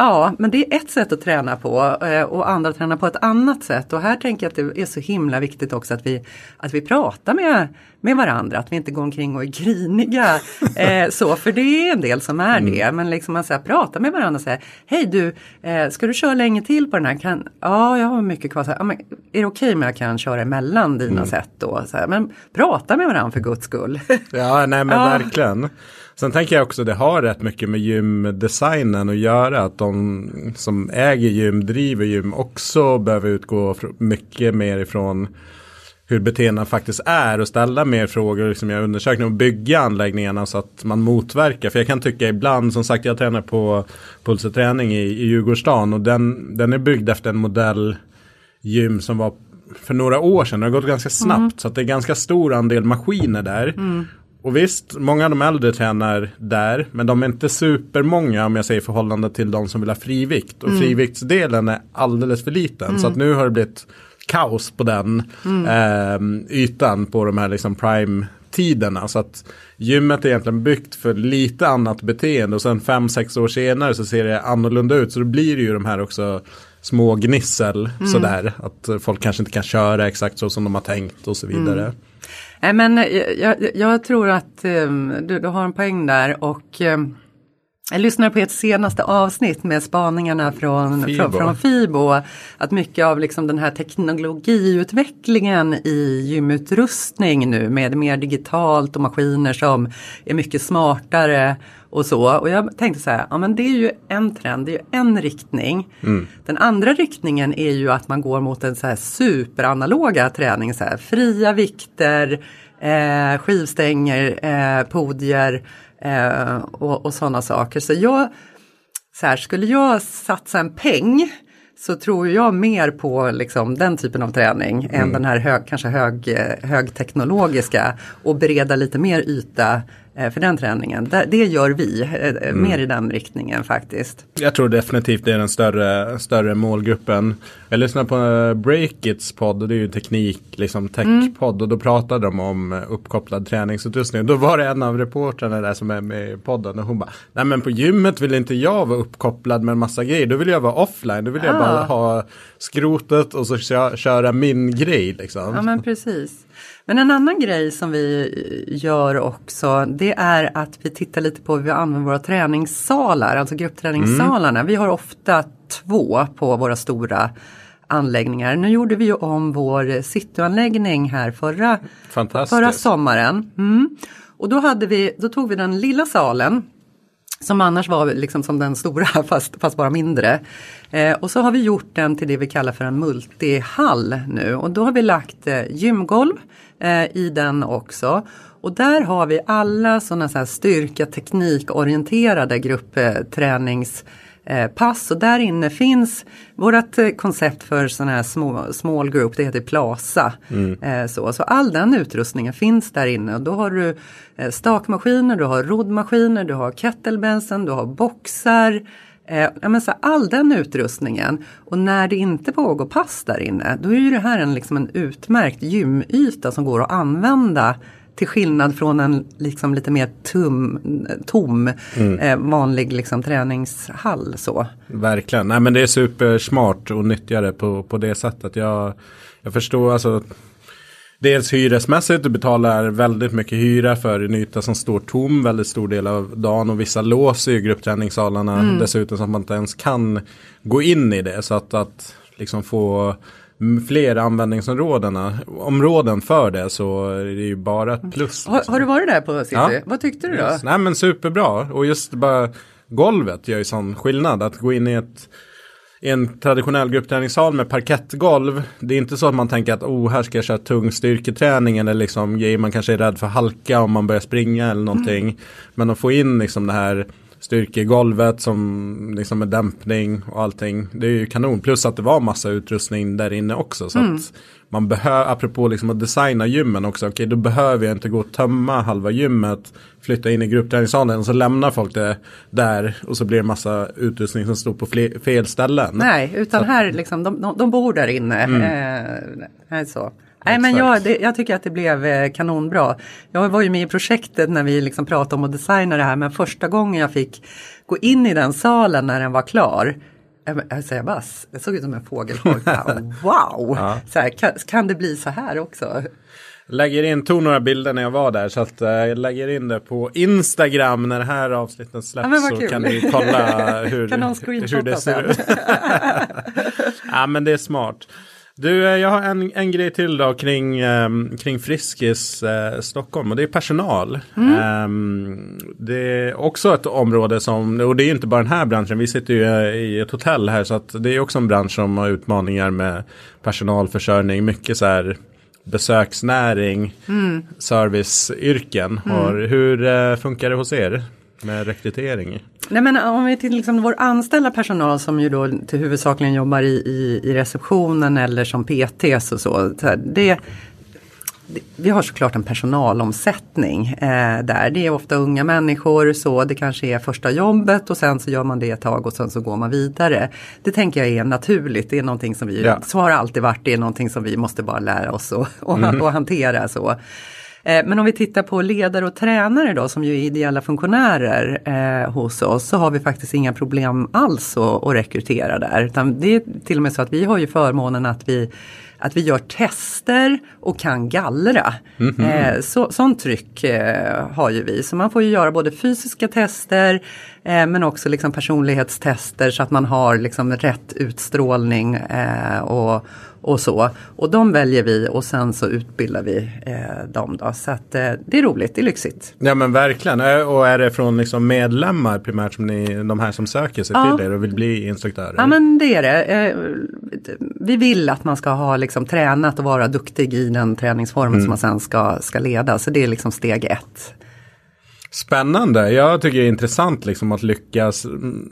Ja, men det är ett sätt att träna på eh, och andra tränar på ett annat sätt. Och här tänker jag att det är så himla viktigt också att vi, att vi pratar med, med varandra, att vi inte går omkring och är griniga. Eh, så, för det är en del som är mm. det. Men liksom man säger, prata med varandra och säga, hej du, eh, ska du köra länge till på den här? Kan, ja, jag har mycket kvar. Så här, ja, men, är det okej okay om jag kan köra emellan dina mm. sätt då? Så här, men prata med varandra för guds skull. ja, nej men ja. verkligen. Sen tänker jag också att det har rätt mycket med gymdesignen att göra. Att de som äger gym, driver gym också behöver utgå mycket mer ifrån hur beteenden faktiskt är och ställa mer frågor, liksom göra undersökningar och bygga anläggningarna så att man motverkar. För jag kan tycka ibland, som sagt jag tränar på Puls och träning i, i Djurgårdsstaden och den, den är byggd efter en modell gym som var för några år sedan. Det har gått ganska snabbt mm. så att det är ganska stor andel maskiner där. Mm. Och visst, många av de äldre tränar där, men de är inte supermånga om jag säger förhållande till de som vill ha frivikt. Och mm. friviktsdelen är alldeles för liten. Mm. Så att nu har det blivit kaos på den mm. eh, ytan på de här liksom prime tiderna. Så att gymmet är egentligen byggt för lite annat beteende och sen fem sex år senare så ser det annorlunda ut. Så då blir det ju de här också små gnissel mm. sådär. Att folk kanske inte kan köra exakt så som de har tänkt och så vidare. Mm. Nej men jag, jag, tror att um, du, du, har en poäng där och um, jag lyssnade på ert senaste avsnitt med spaningarna från Fibo. Från, från Fibo. Att mycket av liksom den här teknologiutvecklingen i gymutrustning nu med mer digitalt och maskiner som är mycket smartare och så. Och jag tänkte så här, ja men det är ju en trend, det är ju en riktning. Mm. Den andra riktningen är ju att man går mot en så här superanaloga träning, så här, fria vikter, eh, skivstänger, eh, podier eh, och, och sådana saker. Så jag, så här, skulle jag satsa en peng så tror jag mer på liksom, den typen av träning mm. än den här hög, kanske hög, eh, högteknologiska och bereda lite mer yta för den träningen. Det gör vi, eh, mm. mer i den riktningen faktiskt. Jag tror definitivt det är den större, större målgruppen. Jag lyssnade på eh, Breakits podd och det är ju teknik, liksom techpodd mm. och då pratade de om uppkopplad träningsutrustning. Då var det en av reportrarna där som är med i podden och hon bara, nej men på gymmet vill inte jag vara uppkopplad med en massa grejer, då vill jag vara offline, då vill jag bara ha skrotet och så köra min grej liksom. Ja men precis. Men en annan grej som vi gör också det är att vi tittar lite på hur vi använder våra träningssalar, alltså gruppträningssalarna. Mm. Vi har ofta två på våra stora anläggningar. Nu gjorde vi ju om vår cityanläggning här förra, förra sommaren. Mm. Och då, hade vi, då tog vi den lilla salen som annars var liksom som den stora fast, fast bara mindre. Eh, och så har vi gjort den till det vi kallar för en multihall nu och då har vi lagt eh, gymgolv eh, i den också. Och där har vi alla sådana så här styrka teknikorienterade grupptränings Eh, och där inne finns vårt eh, koncept för sådana här små, small group, det heter Plaza. Mm. Eh, så, så all den utrustningen finns där inne och då har du stakmaskiner, du har roddmaskiner, du har kettlebellsen, du har boxar. Eh, men så all den utrustningen och när det inte pågår pass där inne då är ju det här en, liksom en utmärkt gymyta som går att använda till skillnad från en liksom lite mer tum, tom mm. eh, vanlig liksom, träningshall. Så. Verkligen, nej men det är supersmart att nyttja det på, på det sättet. Jag, jag förstår alltså Dels hyresmässigt, du betalar väldigt mycket hyra för en yta som står tom väldigt stor del av dagen och vissa låser ju gruppträningssalarna mm. dessutom så att man inte ens kan gå in i det. Så att, att liksom få fler användningsområden områden för det så är det ju bara ett plus. Har, har, du varit där på City? Ja. Vad tyckte du då? Yes. Nej men superbra och just bara golvet gör ju sån skillnad att gå in i ett i en traditionell gruppträningssal med parkettgolv. Det är inte så att man tänker att oh, här ska jag köra tung styrketräning eller liksom grejer man kanske är rädd för halka om man börjar springa eller någonting. Mm. Men att få in liksom det här styrkegolvet som liksom med dämpning och allting. Det är ju kanon. Plus att det var massa utrustning där inne också. Så mm. att man behöver, apropå liksom att designa gymmen också, okej okay, då behöver jag inte gå och tömma halva gymmet, flytta in i gruppträningssalen och så lämnar folk det där och så blir det massa utrustning som står på fel ställen. Nej, utan så. här liksom, de, de, de bor där inne. Mm. Eh, så. Nej men jag, det, jag, tycker att det blev eh, kanonbra. Jag var ju med i projektet när vi liksom pratade om att designa det här men första gången jag fick gå in i den salen när den var klar Alltså jag bara, det såg ut som en fågelholk. wow! Ja. Så här, kan, kan, det bli så här också? Lägger in, tog några bilder när jag var där så att uh, jag lägger in det på Instagram när det här avsnittet släpps ja, så kan ni kolla hur, kan hur det ser ut. ja men det är smart. Du, eh, jag har en, en grej till då kring, um, kring Friskis uh, Stockholm och det är personal. Mm. Um, det är också ett område som, och det är inte bara den här branschen, vi sitter ju i ett hotell här så att det är också en bransch som har utmaningar med personalförsörjning, mycket så här besöksnäring, Mm. serviceyrken. Har, hur eh, funkar det hos er med rekrytering? Nej men om vi till liksom vår anställda personal som ju då till huvudsakligen jobbar i, i, i receptionen eller som PTs och så. så här, det, vi har såklart en personalomsättning eh, där. Det är ofta unga människor så det kanske är första jobbet och sen så gör man det ett tag och sen så går man vidare. Det tänker jag är naturligt. Det är någonting som vi, Ja. så har det alltid varit. Det är någonting som vi måste bara lära oss och, och, och hantera så. Eh, Men om vi tittar på ledare och tränare då som ju är ideella funktionärer eh, hos oss så har vi faktiskt inga problem alls att, att rekrytera där. Utan det är till och med så att vi har ju förmånen att vi att vi gör tester och kan gallra. Eh, så, sånt tryck eh, har ju vi. Så man får ju göra både fysiska tester eh, men också liksom personlighetstester så att man har liksom rätt utstrålning eh, och, och så. Och de väljer vi och sen så utbildar vi eh, dem då. Så att eh, det är roligt, det är lyxigt. Ja men verkligen. Eh, Och är det från liksom medlemmar primärt som ni, de här som söker sig Ja. till er och vill bli instruktörer? Ja men det är det. Eh, Vi vill att man ska ha liksom tränat och vara duktig i den träningsformen som man sen ska, ska leda. Så det är liksom steg ett. Spännande. Jag tycker det är intressant liksom att lyckas.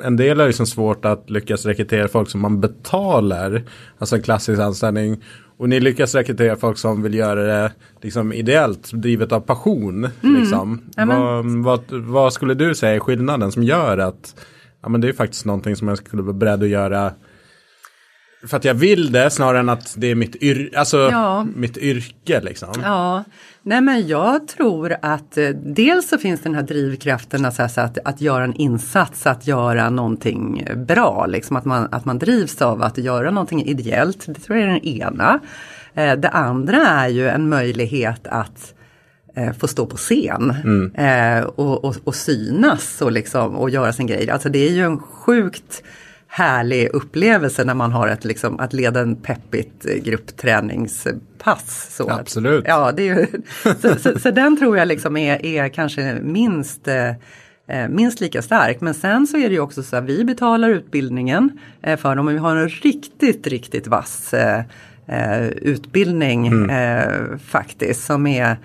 En del är liksom svårt att lyckas rekrytera folk som man betalar. Alltså en klassisk anställning. Och ni lyckas rekrytera folk som vill göra det liksom ideellt, drivet av passion. Liksom. Ja, men- vad, vad, vad skulle du säga är skillnaden som gör att ja, men det är faktiskt någonting som jag skulle vara beredd att göra för att jag vill det snarare än att det är mitt, yr alltså, Ja. mitt yrke. Liksom. Ja, nej men jag tror att eh, dels så finns den här drivkraften att, så här, så att, att göra en insats, att göra någonting bra. Liksom att, man, att man drivs av att göra någonting ideellt. Det tror jag är den ena. Eh, det andra är ju en möjlighet att eh, få stå på scen eh, och, och, och synas och, liksom, och göra sin grej. Alltså det är ju en sjukt härlig upplevelse när man har ett, liksom, att leda en peppigt eh, gruppträningspass. Så att- Absolut. Ja, det är ju, så, så, så den tror jag liksom är, är kanske minst eh, eh, minst lika stark. Men sen så är det ju också så att vi betalar utbildningen för dem och vi har en riktigt, riktigt vass utbildning eh, faktiskt som är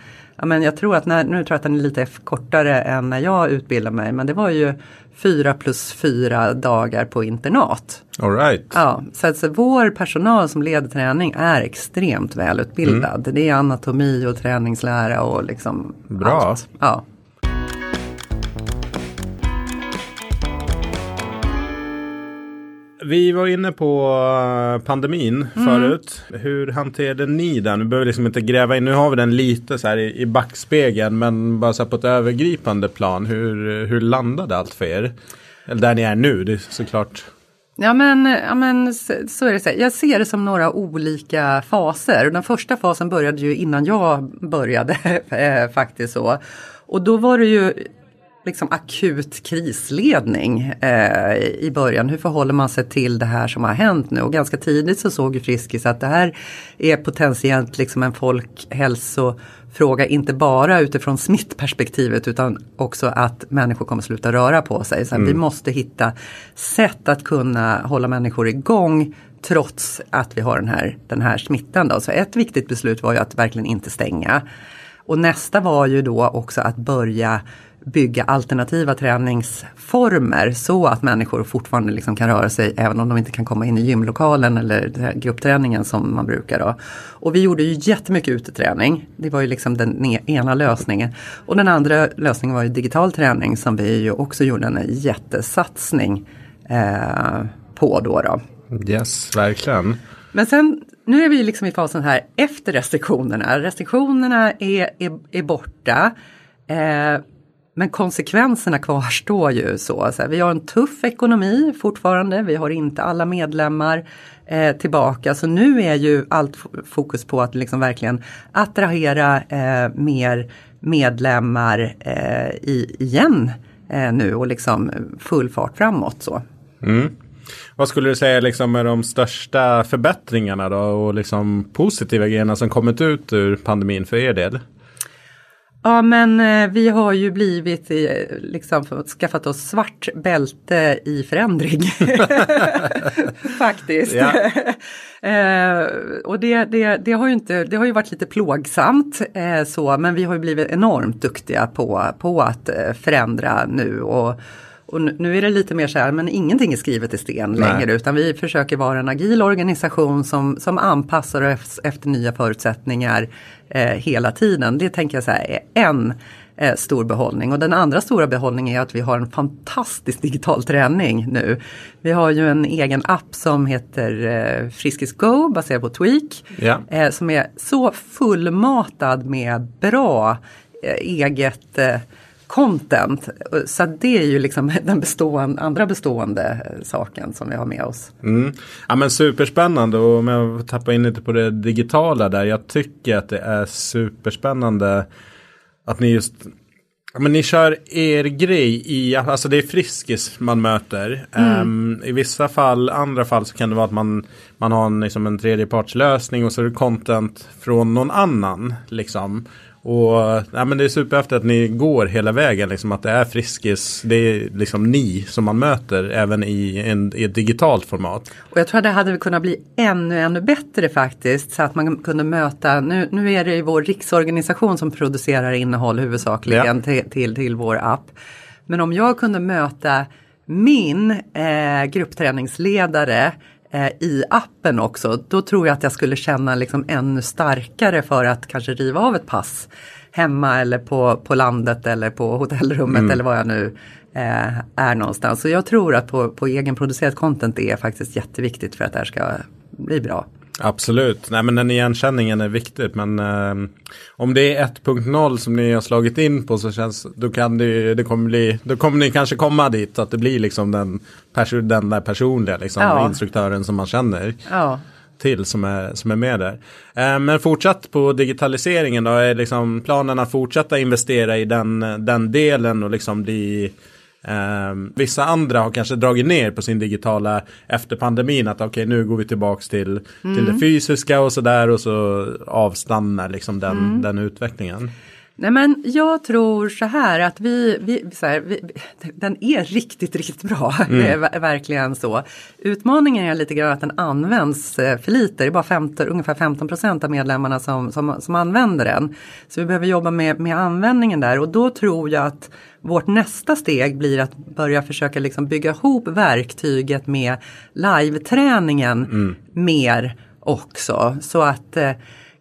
Ja, men jag tror att när, nu tror jag att den är lite kortare än när jag utbildade mig men det var ju fyra plus fyra dagar på internat. All right. Ja, så alltså vår personal som leder träning är extremt välutbildad. Det är anatomi och träningslära och liksom Bra. allt. Ja. Vi var inne på eh, pandemin förut. Hur hanterade ni den? Vi behöver liksom inte gräva in. Nu har vi den lite så här i, i backspegeln. Men bara så här på ett övergripande plan. Hur, hur landade allt för er? Eller där ni är nu, det är såklart. Ja men, ja, men så, så är det. Så. här. Jag ser det som några olika faser. Den första fasen började ju innan jag började eh, faktiskt så. Och då var det ju liksom akut krisledning eh, i början. Hur förhåller man sig till det här som har hänt nu? Och ganska tidigt så såg ju Friskis att det här är potentiellt liksom en folkhälsofråga, inte bara utifrån smittperspektivet utan också att människor kommer sluta röra på sig. Så Vi måste hitta sätt att kunna hålla människor igång trots att vi har den här, den här smittan. Då. Så ett viktigt beslut var ju att verkligen inte stänga. Och nästa var ju då också att börja bygga alternativa träningsformer så att människor fortfarande liksom kan röra sig även om de inte kan komma in i gymlokalen eller gruppträningen som man brukar. Då. Och vi gjorde ju jättemycket uteträning. Det var ju liksom den ena lösningen. Och den andra lösningen var ju digital träning som vi ju också gjorde en jättesatsning eh, på då. då. Yes, verkligen. Men sen, nu är vi liksom i fasen här efter restriktionerna. Restriktionerna är, är, är borta. Eh, men konsekvenserna kvarstår ju så. så här, vi har en tuff ekonomi fortfarande. Vi har inte alla medlemmar eh, tillbaka. Så nu är ju allt fokus på att liksom verkligen attrahera eh, mer medlemmar eh, i, igen eh, nu och liksom full fart framåt. Så. Mm. Vad skulle du säga liksom är de största förbättringarna då och liksom positiva grejerna som kommit ut ur pandemin för er del? Ja men eh, vi har ju blivit, eh, liksom skaffat oss svart bälte i förändring. Faktiskt. Eh, och det, det, det, har ju inte, det har ju varit lite plågsamt eh, så men vi har ju blivit enormt duktiga på, på att förändra nu. Och, och nu är det lite mer så här, men ingenting är skrivet i sten Nej. längre utan vi försöker vara en agil organisation som, som anpassar oss efter nya förutsättningar eh, hela tiden. Det tänker jag så här, är en eh, stor behållning. Och den andra stora behållningen är att vi har en fantastisk digital träning nu. Vi har ju en egen app som heter eh, Friskis Go baserad på Tweak. Ja. Eh, som är så fullmatad med bra eh, eget eh, content. Så det är ju liksom den bestående, andra bestående saken som vi har med oss. Mm. Ja men superspännande och om jag tappar in lite på det digitala där. Jag tycker att det är superspännande att ni just men ni kör er grej i, alltså det är Friskis man möter. Mm. Um, I vissa fall, andra fall så kan det vara att man, man har en, liksom en tredjepartslösning och så är det content från någon annan. Liksom. Och ja, men det är superhäftigt att ni går hela vägen, liksom att det är Friskis, det är liksom ni som man möter även i, en, i ett digitalt format. Och jag tror att det hade kunnat bli ännu, ännu bättre faktiskt, så att man kunde möta, nu, nu är det ju vår riksorganisation som producerar innehåll huvudsakligen ja. till, till, till vår app. Men om jag kunde möta min eh, gruppträningsledare eh, i appen också, då tror jag att jag skulle känna liksom ännu starkare för att kanske riva av ett pass hemma eller på, på landet eller på hotellrummet mm. eller var jag nu eh, är någonstans. Så jag tror att på, på egenproducerat content är faktiskt jätteviktigt för att det här ska bli bra. Absolut, nej men den igenkänningen är viktigt men eh, om det är 1.0 som ni har slagit in på så känns då kan det, det kommer bli, då kommer ni kanske komma dit att det blir liksom den, den där personliga liksom, ja. instruktören som man känner. Ja. till som är, som är med där. Eh, men fortsatt på digitaliseringen då, är liksom planen att fortsätta investera i den, den delen och liksom bli Um, vissa andra har kanske dragit ner på sin digitala efter pandemin. Att okej okay, nu går vi tillbaks till, mm. till det fysiska och sådär och så avstannar liksom den, mm. den utvecklingen. Nej men jag tror så här att vi, vi, så här, vi den är riktigt, riktigt bra. Mm. Det är verkligen så. Utmaningen är lite grann att den används eh, för lite. Det är bara 15, ungefär 15 procent av medlemmarna som, som, som använder den. Så vi behöver jobba med, med användningen där och då tror jag att vårt nästa steg blir att börja försöka liksom bygga ihop verktyget med live-träningen mm. mer också. Så att eh,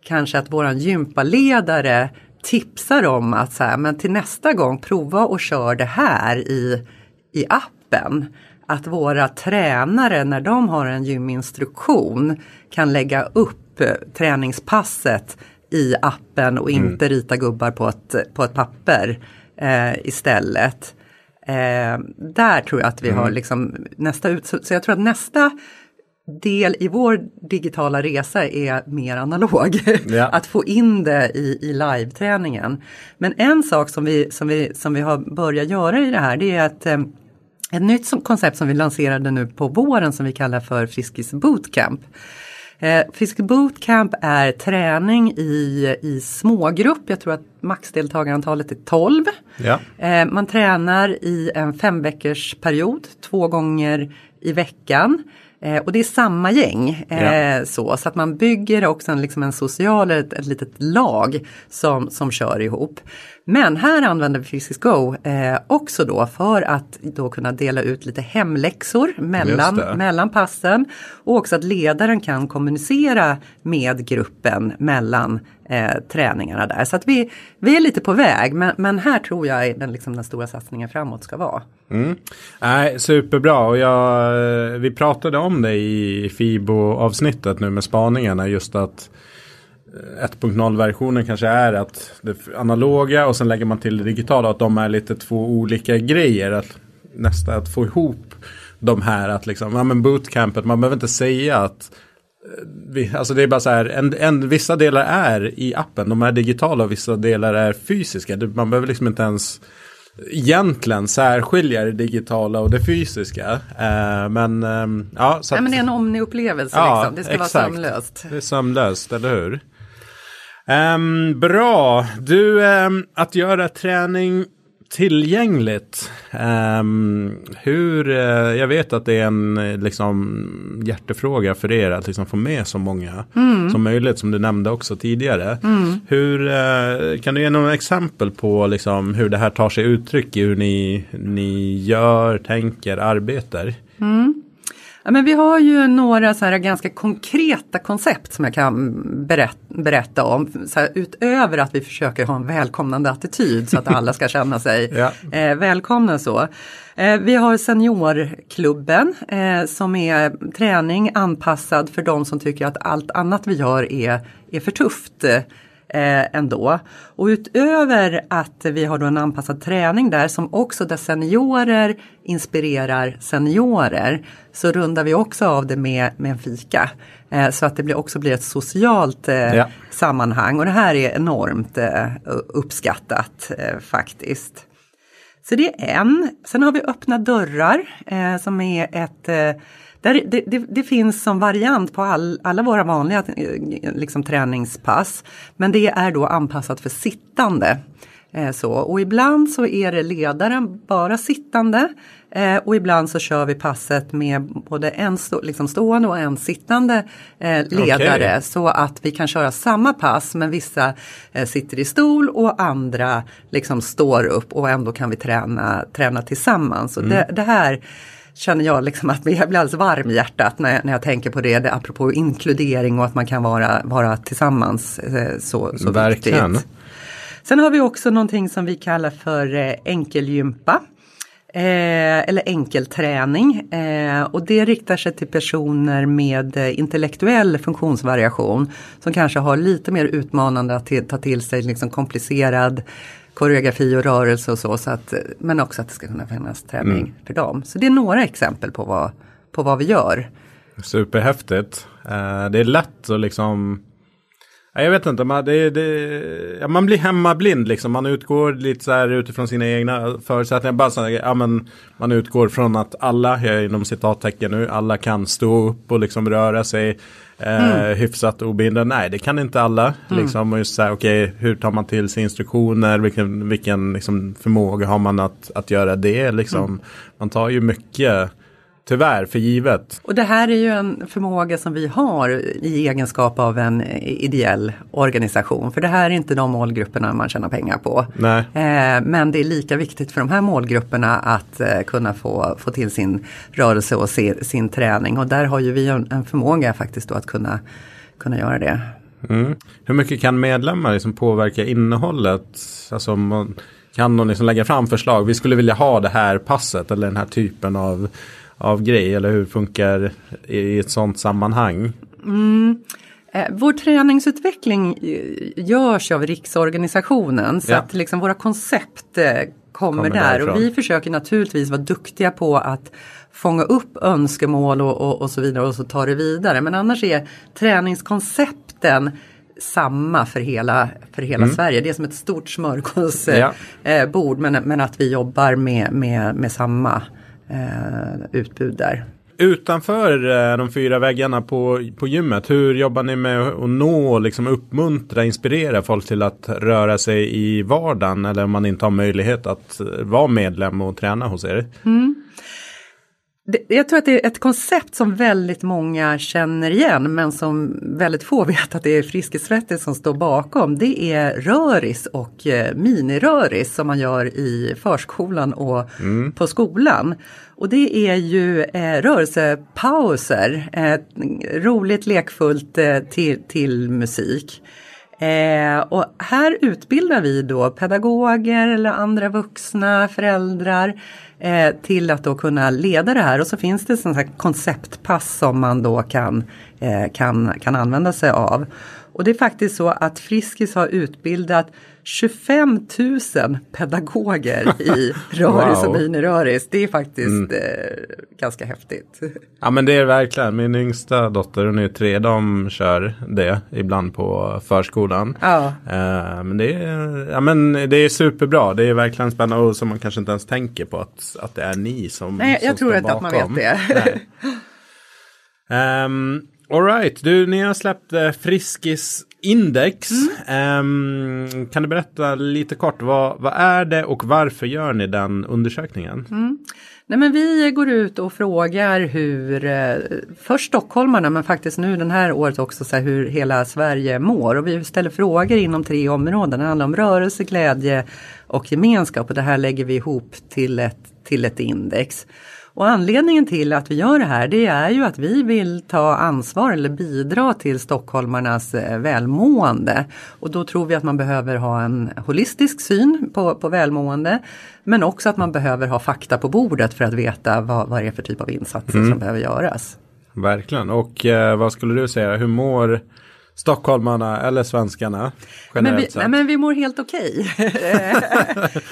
kanske att våran gympaledare tipsar om att så här, men till nästa gång prova och kör det här i, i appen. Att våra tränare när de har en gyminstruktion kan lägga upp eh, träningspasset i appen och mm. inte rita gubbar på ett, på ett papper eh, istället. Eh, där tror jag att vi mm. har liksom nästa ut, så, så jag tror att nästa del i vår digitala resa är mer analog. Ja. att få in det i, i live-träningen. Men en sak som vi, som, vi, som vi har börjat göra i det här det är att eh, ett nytt som, koncept som vi lanserade nu på våren som vi kallar för Friskis Bootcamp. Eh, Friskis Bootcamp är träning i, i smågrupp. Jag tror att maxdeltagarantalet är 12. Ja. Eh, man tränar i en fem period två gånger i veckan. Eh, och det är samma gäng. Eh, ja. så, så att man bygger också en, liksom en social, ett, ett litet lag som, som kör ihop. Men här använder vi Physics Go eh, också då för att då kunna dela ut lite hemläxor mellan, mellan passen. Och också att ledaren kan kommunicera med gruppen mellan eh, träningarna där. Så att vi, vi är lite på väg men, men här tror jag den, liksom, den stora satsningen framåt ska vara. Mm. Nej, superbra och jag, vi pratade om det i FIBO-avsnittet nu med spaningarna just att 1.0-versionen kanske är att det analoga och sen lägger man till det digitala. Att de är lite två olika grejer. Att nästa att få ihop de här att liksom, ja men bootcampet, man behöver inte säga att eh, vi, alltså det är bara så här, en, en, vissa delar är i appen, de är digitala och vissa delar är fysiska. Man behöver liksom inte ens egentligen särskilja det digitala och det fysiska. Eh, men eh, ja, så att, Nej, men det är en omni-upplevelse, ja, liksom. det ska exakt. vara sömlöst. Det är sömlöst, eller hur? Um, bra. Du, um, att göra träning tillgängligt. Um, hur, uh, jag vet att det är en liksom, hjärtefråga för er att liksom, få med så många mm. som möjligt som du nämnde också tidigare. Mm. Hur, uh, kan du ge några exempel på liksom, hur det här tar sig uttryck i hur ni, ni gör, tänker, arbetar? Mm. Ja, men vi har ju några så här ganska konkreta koncept som jag kan berätta, berätta om. Så här, utöver att vi försöker ha en välkomnande attityd så att alla ska känna sig ja. eh, välkomna. Så. Eh, vi har seniorklubben eh, som är träning anpassad för de som tycker att allt annat vi gör är, är för tufft eh, ändå. Och utöver att vi har då en anpassad träning där som också där seniorer inspirerar seniorer så rundar vi också av det med, med en fika. Eh, så att det blir, också blir ett socialt eh, ja. sammanhang och det här är enormt eh, uppskattat eh, faktiskt. Så det är en. Sen har vi öppna dörrar eh, som är ett där, det, det, det, finns som variant på all, alla våra vanliga eh, liksom, träningspass. Men det är då anpassat för sittande. Eh, så. Och ibland så är det ledaren bara sittande eh, och ibland så kör vi passet med både en stå, liksom stående och en sittande eh, ledare okay. så att vi kan köra samma pass men vissa eh, sitter i stol och andra liksom står upp och ändå kan vi träna, träna tillsammans. Mm. Det, det här känner jag liksom att jag blir alldeles varm i hjärtat när, när jag tänker på det, det apropå inkludering och att man kan vara, vara tillsammans eh, så, så Verkligen. viktigt. Sen har vi också någonting som vi kallar för eh, enkelgympa. Eh, eller enkelträning eh, och det riktar sig till personer med eh, intellektuell funktionsvariation som kanske har lite mer utmanande att ta till sig liksom komplicerad koreografi och rörelse och så. så att, men också att det ska kunna finnas träning mm. för dem. Så det är några exempel på vad, på vad vi gör. Superhäftigt. Uh, det är lätt att liksom jag vet inte, man, det, det, ja, man blir hemmablind liksom. Man utgår lite så här utifrån sina egna förutsättningar. Bara så här, ja, men man utgår från att alla, jag är inom citattecken nu, alla kan stå upp och liksom röra sig eh, mm. hyfsat obehindrat. Nej, det kan inte alla. Mm. Liksom, och just så här, okay, hur tar man till sig instruktioner? Vilken, vilken liksom, förmåga har man att, att göra det? Liksom, mm. Man tar ju mycket tyvärr för givet. Och det här är ju en förmåga som vi har i egenskap av en ideell organisation. För det här är inte de målgrupperna man tjänar pengar på. Nej. Eh, men det är lika viktigt för de här målgrupperna att eh, kunna få, få till sin rörelse och se, sin träning. Och där har ju vi en, förmåga faktiskt då att kunna, kunna göra det. Mm. Hur mycket kan medlemmar liksom påverka innehållet? Alltså, man, kan de liksom lägga fram förslag? Vi skulle vilja ha det här passet eller den här typen av av grej eller hur funkar i ett sådant sammanhang? Mm. Eh, vår träningsutveckling görs av riksorganisationen så ja. att liksom våra koncept eh, kommer, kommer där och vi försöker naturligtvis vara duktiga på att fånga upp önskemål och, och, och så vidare och så ta det vidare. Men annars är träningskoncepten samma för hela, för hela mm. Sverige. Det är som ett stort smörgåsbord ja. Eh, men, men att vi jobbar med, med, med samma eh, utbud där. Utanför eh, de fyra väggarna på, på gymmet, hur jobbar ni med att nå, liksom uppmuntra, inspirera folk till att röra sig i vardagen eller om man inte har möjlighet att vara medlem och träna hos er? Mm jag tror att det är ett koncept som väldigt många känner igen men som väldigt få vet att det är Friskisvettis som står bakom. Det är röris och eh, miniröris som man gör i förskolan och mm. på skolan. Och det är ju eh, rörelsepauser, eh, roligt lekfullt eh, till, till musik. Eh, och här utbildar vi då pedagoger eller andra vuxna, föräldrar eh, till att då kunna leda det här och så finns det sådana här konceptpass som man då kan, eh, kan, kan använda sig av. Och det är faktiskt så att Friskis har utbildat 25 000 pedagoger i röris wow. och miniröris. Det är faktiskt mm. eh, ganska häftigt. Ja men det är verkligen. Min yngsta dotter, hon är tre, de kör det ibland på förskolan. Ja. Eh, men, det är, ja, men det är superbra. Det är verkligen spännande och som man kanske inte ens tänker på att, att det är ni som Nej, jag som tror inte bakom. att man vet det. um, Alright, du ni har släppt eh, Friskis Index, um, kan du berätta lite kort vad, vad är det och varför gör ni den undersökningen? Nej, men vi går ut och frågar hur, eh, först stockholmarna men faktiskt nu den här året också så här, hur hela Sverige mår. Och vi ställer frågor inom tre områden. Det handlar om rörelse, glädje och gemenskap och det här lägger vi ihop till ett, till ett index. Och anledningen till att vi gör det här det är ju att vi vill ta ansvar eller bidra till stockholmarnas eh, välmående. Och då tror vi att man behöver ha en holistisk syn på, på välmående. Men också att man behöver ha fakta på bordet för att veta vad, vad det är för typ av insatser Mm. som behöver göras. Verkligen, och eh, vad skulle du säga, hur mår stockholmarna eller svenskarna Men vi, nej, men vi mår helt okej.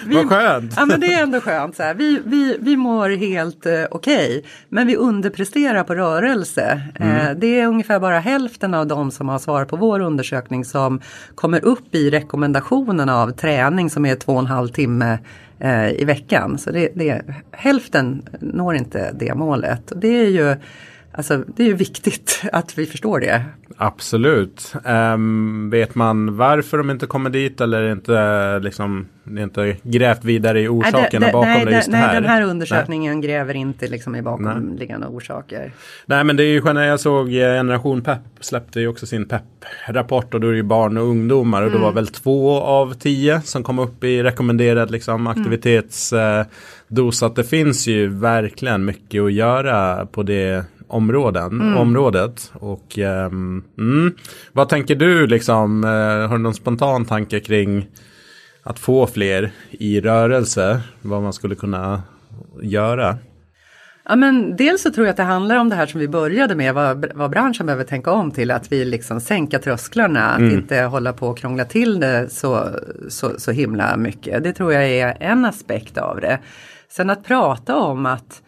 Vi- Vad skönt! Ja men det är ändå skönt. Så här. Vi, vi, vi mår helt eh, okej. Men vi underpresterar på rörelse. Eh, det är ungefär bara hälften av de som har svarat på vår undersökning som kommer upp i rekommendationerna av träning som är två och en halv timme eh, i veckan. Så det, det, hälften når inte det målet. Och det är ju Alltså, det är ju viktigt att vi förstår det. Absolut. Ehm, vet man varför de inte kommer dit eller inte, liksom, inte grävt vidare i orsakerna nej, bakom nej, det just nej, här? den här undersökningen gräver inte liksom i Nej. bakomliggande orsaker. Nej men det är ju generellt, jag såg eh, Generation Pepp släppte ju också sin Pepp-rapport och då är det ju barn och ungdomar och det var väl två av tio som kom upp i rekommenderad liksom, aktivitetsdos. att det finns ju verkligen mycket att göra på det områden, området. Och ehm, mm, vad tänker du liksom, eh, har du någon spontan tanke kring att få fler i rörelse? Vad man skulle kunna göra? Ja, men dels så tror jag att det handlar om det här som vi började med, vad, vad branschen behöver tänka om till, att vi liksom sänka trösklarna, att inte hålla på och krångla till det så, så, så himla mycket. Det tror jag är en aspekt av det. Sen att prata om att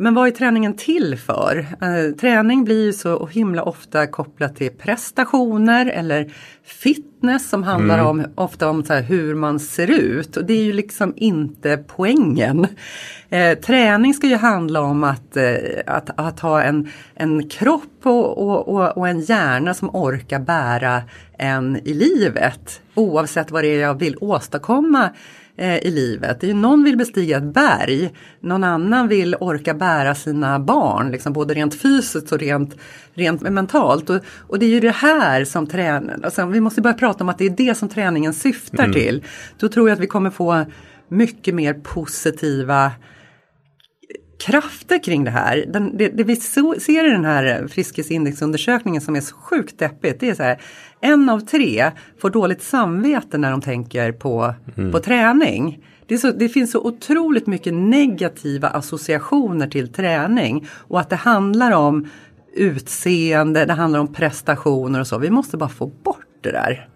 Men vad är träningen till för? Eh, träning blir ju så himla ofta kopplat till prestationer eller fitness som handlar om ofta om hur man ser ut och det är ju liksom inte poängen. Eh, träning ska ju handla om att, eh, att, att ha en, en kropp och, och, och, och en hjärna som orkar bära en i livet oavsett vad det är jag vill åstadkomma i livet. Det är ju någon vill bestiga ett berg, någon annan vill orka bära sina barn, liksom både rent fysiskt och rent, rent mentalt. Och, och det är ju det här som träningen, alltså, vi måste börja prata om att det är det som träningen syftar till. Då tror jag att vi kommer få mycket mer positiva krafter kring det här. Den, det, det vi ser i den här friskisindexundersökningen som är så sjukt deppigt, det är så här, en av tre får dåligt samvete när de tänker på, på träning. Det, så, det finns så otroligt mycket negativa associationer till träning och att det handlar om utseende, det handlar om prestationer och så. Vi måste bara få bort det där.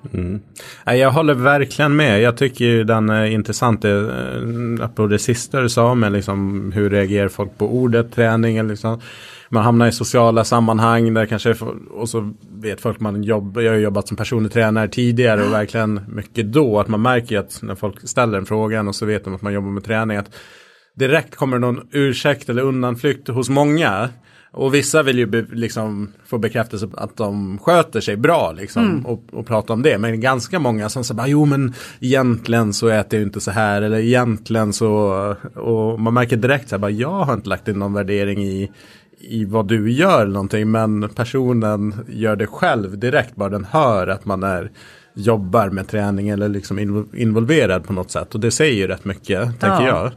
Nej, Jag håller verkligen med. Jag tycker den är intressant. eh, På det sista du sa med liksom hur reagerar folk på ordet träning. Eller liksom. Man hamnar i sociala sammanhang där kanske och så vet folk man jobbar. Jag har jobbat som personlig tränare tidigare och verkligen mycket då. Att man märker att när folk ställer en frågan och så vet de att man jobbar med träning. Att direkt kommer någon ursäkt eller undanflykt hos många. Och vissa vill ju be, liksom få bekräftelse att de sköter sig bra liksom och, och prata om det. Men ganska många som säger jo men egentligen så äter jag inte så här eller egentligen så och man märker direkt så här bara jag har inte lagt in någon värdering i i vad du gör eller någonting men personen gör det själv direkt bara den hör att man är jobbar med träning eller liksom invol- involverad på något sätt och det säger ju rätt mycket tänker Ja. jag.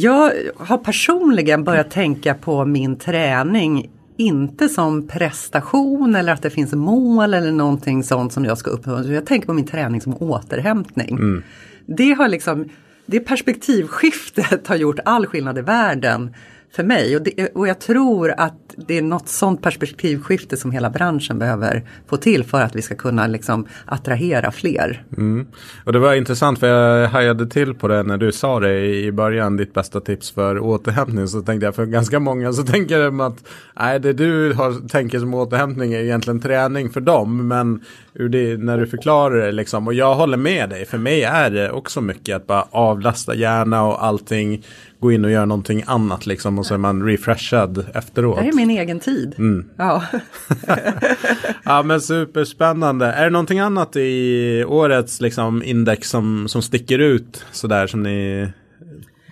Jag har personligen börjat tänka på min träning inte som prestation eller att det finns mål eller någonting sånt som jag ska uppnå. Jag tänker på min träning som återhämtning. Det har liksom, det perspektivskiftet har gjort all skillnad i världen för mig och, det, och jag tror att det är något sånt perspektivskifte som hela branschen behöver få till för att vi ska kunna liksom attrahera fler. Mm. Och det var intressant för jag hajade till på det när du sa det i början, ditt bästa tips för återhämtning. Så tänkte jag för ganska många så tänker de att nej, det du har, tänker som återhämtning är egentligen träning för dem. Men ur det, när du förklarar det liksom, och jag håller med dig, för mig är det också mycket att bara avlasta hjärna och allting. Gå in och göra någonting annat liksom och så är man refreshad efteråt. Det här är min egen tid. Mm. Ja. ja men superspännande. Är det någonting annat i årets liksom, index som, som sticker ut sådär som ni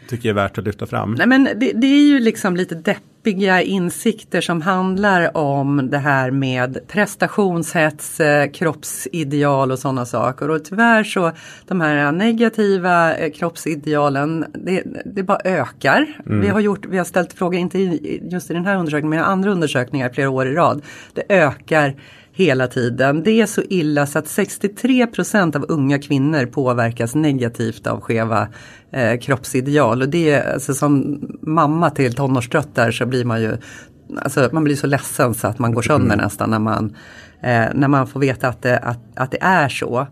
tycker är värt att lyfta fram? Nej men det, det, är ju liksom lite deppiga insikter som handlar om det här med prestationshets, eh, kroppsideal och sådana saker. Och tyvärr så de här negativa eh, kroppsidealen, det, det bara ökar. Mm. Vi, har gjort, vi har ställt frågor, inte just i den här undersökningen, men i andra undersökningar flera år i rad. Det ökar hela tiden. Det är så illa så att 63% av unga kvinnor påverkas negativt av skeva eh, kroppsideal. Och det är alltså som mamma till tonårsdöttrar så blir man ju Alltså man blir så ledsen så att man går sönder mm. nästan när man, eh, när man får veta att det, att, att det är så.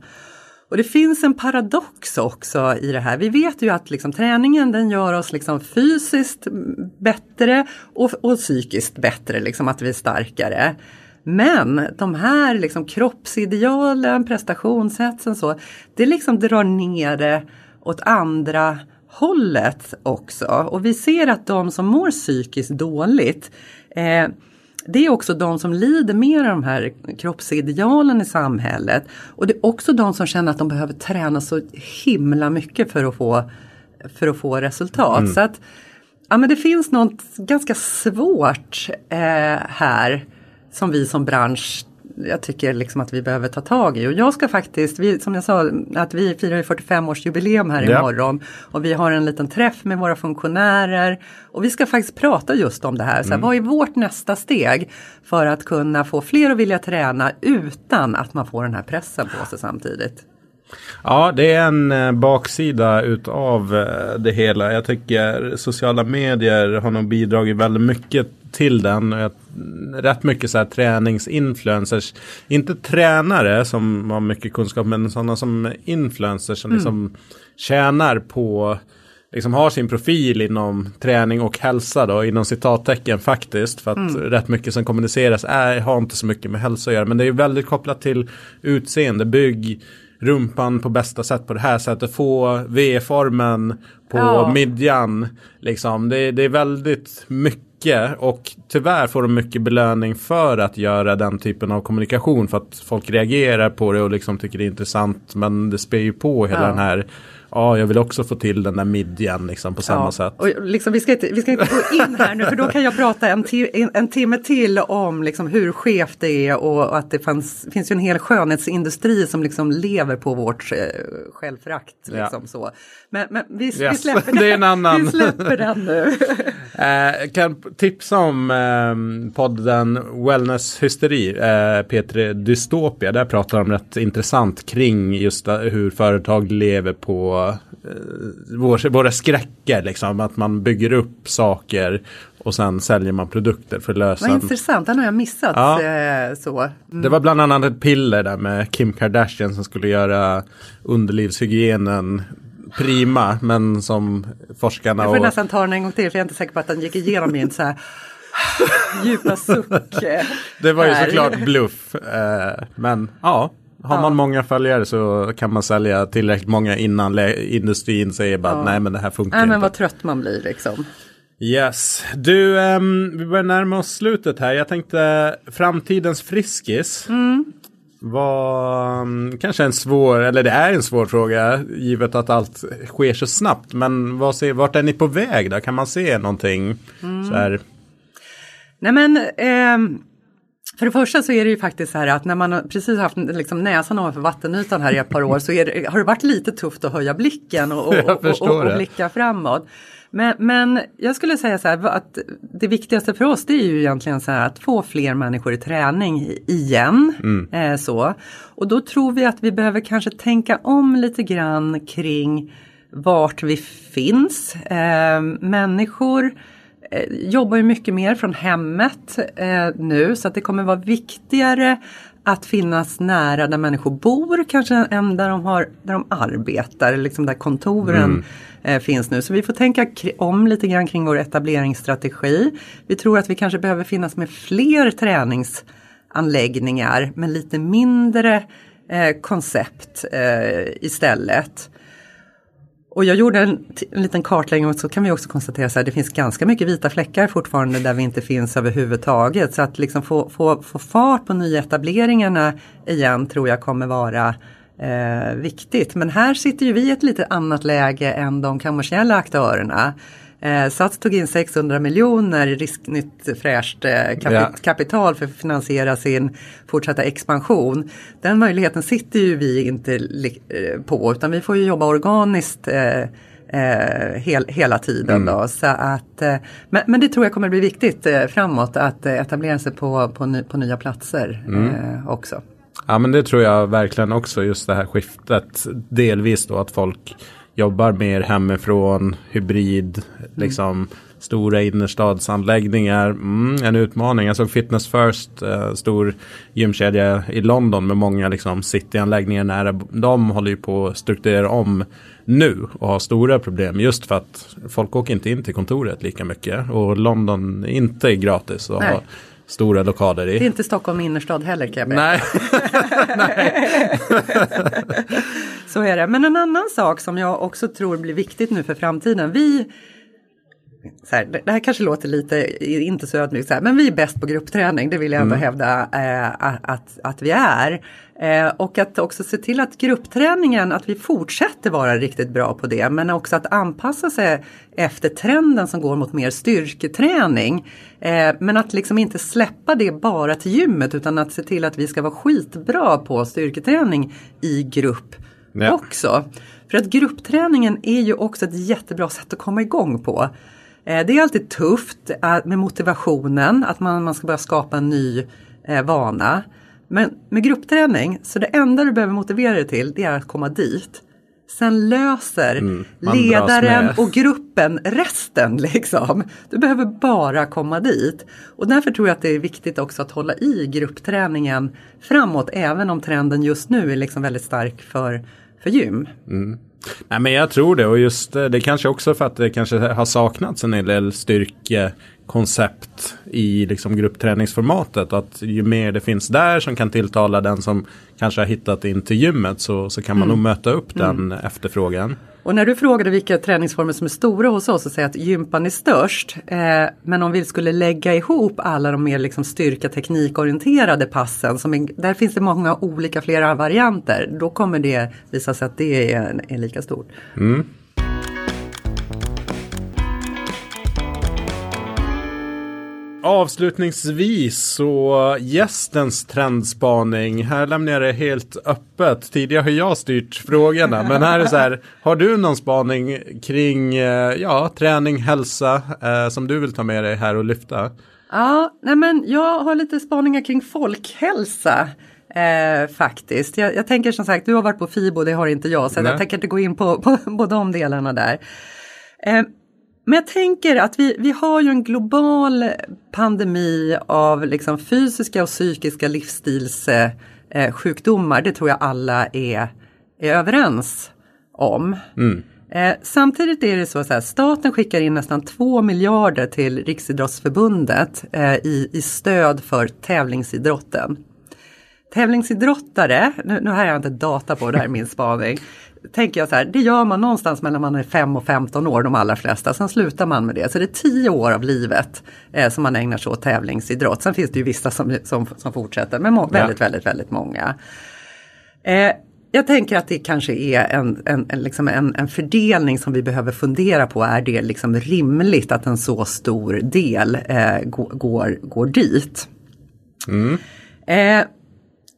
Och det finns en paradox också i det här. Vi vet ju att liksom, träningen den gör oss liksom, fysiskt bättre och, och psykiskt bättre, liksom, att vi är starkare. Men de här liksom kroppsidealen, prestationshetsen så, det liksom drar ner det åt andra hållet också. Och vi ser att de som mår psykiskt dåligt eh, det är också de som lider mer av de här kroppsidealen i samhället. Och det är också de som känner att de behöver träna så himla mycket för att få, för att få resultat. Mm. Så att ja, men det finns något ganska svårt eh, här som vi som bransch jag tycker liksom att vi behöver ta tag i. Och jag ska faktiskt, vi, som jag sa, att vi firar 45 års jubileum här ja. imorgon. Och vi har en liten träff med våra funktionärer. Och vi ska faktiskt prata just om det här. Så här, mm. Vad är vårt nästa steg för att kunna få fler att vilja träna utan att man får den här pressen på sig samtidigt? Ja, det är en eh, baksida utav eh, det hela. Jag tycker sociala medier har nog bidragit väldigt mycket till den. Rätt mycket så här träningsinfluencers. Inte tränare som har mycket kunskap men sådana som influencers som mm. liksom tjänar på liksom har sin profil inom träning och hälsa då inom citattecken faktiskt. För att mm. rätt mycket som kommuniceras är, har inte så mycket med hälsa att göra. Men det är väldigt kopplat till utseende, bygg, rumpan på bästa sätt på det här sättet. Få V-formen på ja. midjan. Liksom. Det, det är väldigt mycket och tyvärr får de mycket belöning för att göra den typen av kommunikation för att folk reagerar på det och liksom tycker det är intressant men det spär ju på hela ja. den här ja, jag vill också få till den där midjan liksom på samma ja. sätt. Och liksom, vi, ska inte, vi ska inte gå in här nu för då kan jag prata en, en, en timme till om liksom, hur skevt det är och att det fanns, finns ju en hel skönhetsindustri som liksom lever på vårt eh, självförakt. Liksom, ja. så. Men, men vi, yes. vi, släpper det är en annan. vi släpper den nu. eh, kan tipsa om eh, podden Wellness Hysteri, eh, P3 Dystopia. Där pratar de rätt intressant kring just hur företag lever på eh, vår, våra skräcker. Liksom, att man bygger upp saker och sen säljer man produkter för att lösa. Vad intressant, den har jag missat. Ja. Eh, så. Mm. Det var bland annat ett piller där med Kim Kardashian som skulle göra underlivshygienen prima men som forskarna. Jag får och... nästan ta den en gång till för jag är inte säker på att den gick igenom min så här djupa suck. det var ju såklart bluff. Eh, men ja, har man många följare så kan man sälja tillräckligt många innan industrin säger bara ja. nej men det här funkar nej, inte. men vad trött man blir liksom. Yes, du um, vi börjar närma oss slutet här. Jag tänkte framtidens Friskis. Mm. Var um, kanske en svår, eller det är en svår fråga givet att allt sker så snabbt. Men vad ser, vart är ni på väg där? Kan man se någonting mm. så här? Nej men eh, för det första så är det ju faktiskt så här att när man precis haft liksom näsan ovanför vattenytan här i ett par år så det, har det varit lite tufft att höja blicken och, och, och, och blicka framåt. Men, men, jag skulle säga så här att det viktigaste för oss det är ju egentligen så här att få fler människor i träning igen. Mm. Eh, så. Och då tror vi att vi behöver kanske tänka om lite grann kring vart vi finns. Eh, människor jobbar ju mycket mer från hemmet eh, nu så att det kommer vara viktigare att finnas nära där människor bor kanske än där de, har, där de arbetar, liksom där kontoren mm. eh, finns nu. Så vi får tänka om lite grann kring vår etableringsstrategi. Vi tror att vi kanske behöver finnas med fler träningsanläggningar med lite mindre eh, koncept eh, istället. Och jag gjorde en, en, liten kartläggning och så kan vi också konstatera att det finns ganska mycket vita fläckar fortfarande där vi inte finns överhuvudtaget. Så att liksom få, få, få fart på nyetableringarna igen tror jag kommer vara eh, viktigt. Men här sitter ju vi i ett lite annat läge än de kommersiella aktörerna. Eh, Sats tog in 600 miljoner i risknytt fräscht eh, kapi ja. kapital för att finansiera sin fortsatta expansion. Den möjligheten sitter ju vi inte eh, på utan vi får ju jobba organiskt eh, eh, hel, hela tiden. Mm. Då. Så att, eh, men, men, det tror jag kommer bli viktigt eh, framåt att eh, etablera sig på, på, ny, på nya platser mm. också. Ja men det tror jag verkligen också just det här skiftet. Delvis då att folk jobbar mer hemifrån, hybrid, mm. liksom stora innerstadsanläggningar. Mm, en utmaning. Jag såg Fitness First, eh, stor gymkedja i London med många liksom, cityanläggningar nära. De håller ju på att strukturera om nu och har stora problem just för att folk åker inte in till kontoret lika mycket och London inte är gratis. Och har stora lokaler i. Det är inte Stockholm innerstad heller kan jag berätta. Nej. Så är det. Men en annan sak som jag också tror blir viktigt nu för framtiden. Vi här, det här kanske låter lite, inte så ödmjukt, så här, men vi är bäst på gruppträning, det vill jag ändå mm. hävda eh, att, att vi är. Eh, och att också se till att gruppträningen, att vi fortsätter vara riktigt bra på det, men också att anpassa sig efter trenden som går mot mer styrketräning. Eh, men att liksom inte släppa det bara till gymmet utan att se till att vi ska vara skitbra på styrketräning i grupp ja. också. För att gruppträningen är ju också ett jättebra sätt att komma igång på. Eh, det är alltid tufft eh, med motivationen, att man, man ska börja skapa en ny eh, vana. Men med gruppträning, så det enda du behöver motivera dig till det är att komma dit. Sen löser mm, ledaren och gruppen resten liksom. Du behöver bara komma dit. Och därför tror jag att det är viktigt också att hålla i gruppträningen framåt även om trenden just nu är liksom väldigt stark för, för gym. Mm. Nej men jag tror det och just det kanske också för att det kanske har saknats en del styrkekoncept i liksom gruppträningsformatet. Att ju mer det finns där som kan tilltala den som kanske har hittat in till gymmet så, så kan man mm. nog möta upp den mm. efterfrågan. Och när du frågade vilka träningsformer som är stora hos oss så säger jag att gympan är störst. Eh, men om vi skulle lägga ihop alla de mer liksom styrka teknikorienterade passen, som är, där finns det många olika flera varianter, då kommer det visa sig att det är, är lika stort. Mm. Avslutningsvis så gästens trendspaning. Här lämnar jag det helt öppet. Tidigare har jag styrt frågorna. Men här är så här. Har du någon spaning kring eh, ja, träning, hälsa eh, som du vill ta med dig här och lyfta? Ja, nej men jag har lite spaningar kring folkhälsa. Eh, faktiskt. Jag, jag, tänker som sagt, du har varit på FIBO, det har inte jag. Så jag tänker inte gå in på, på, på de delarna där. Eh, men jag tänker att vi, vi har ju en global pandemi av liksom fysiska och psykiska livsstilssjukdomar. Det tror jag alla är, är överens om. Mm. Eh, samtidigt är det så att staten skickar in nästan 2 miljarder till Riksidrottsförbundet eh, i, i stöd för tävlingsidrotten. Tävlingsidrottare, nu, nu har jag inte data på det här är min spaning, tänker jag så här, det gör man någonstans mellan man är 5 och 15 år, de allra flesta. Sen slutar man med det. Så det är 10 år av livet eh, som man ägnar sig åt tävlingsidrott. Sen finns det ju vissa som, som, som fortsätter, men väldigt, ja. väldigt, väldigt, väldigt många. Eh, jag tänker att det kanske är en, en, en, liksom en, en fördelning som vi behöver fundera på. Är det liksom rimligt att en så stor del eh, går, går dit? Mm.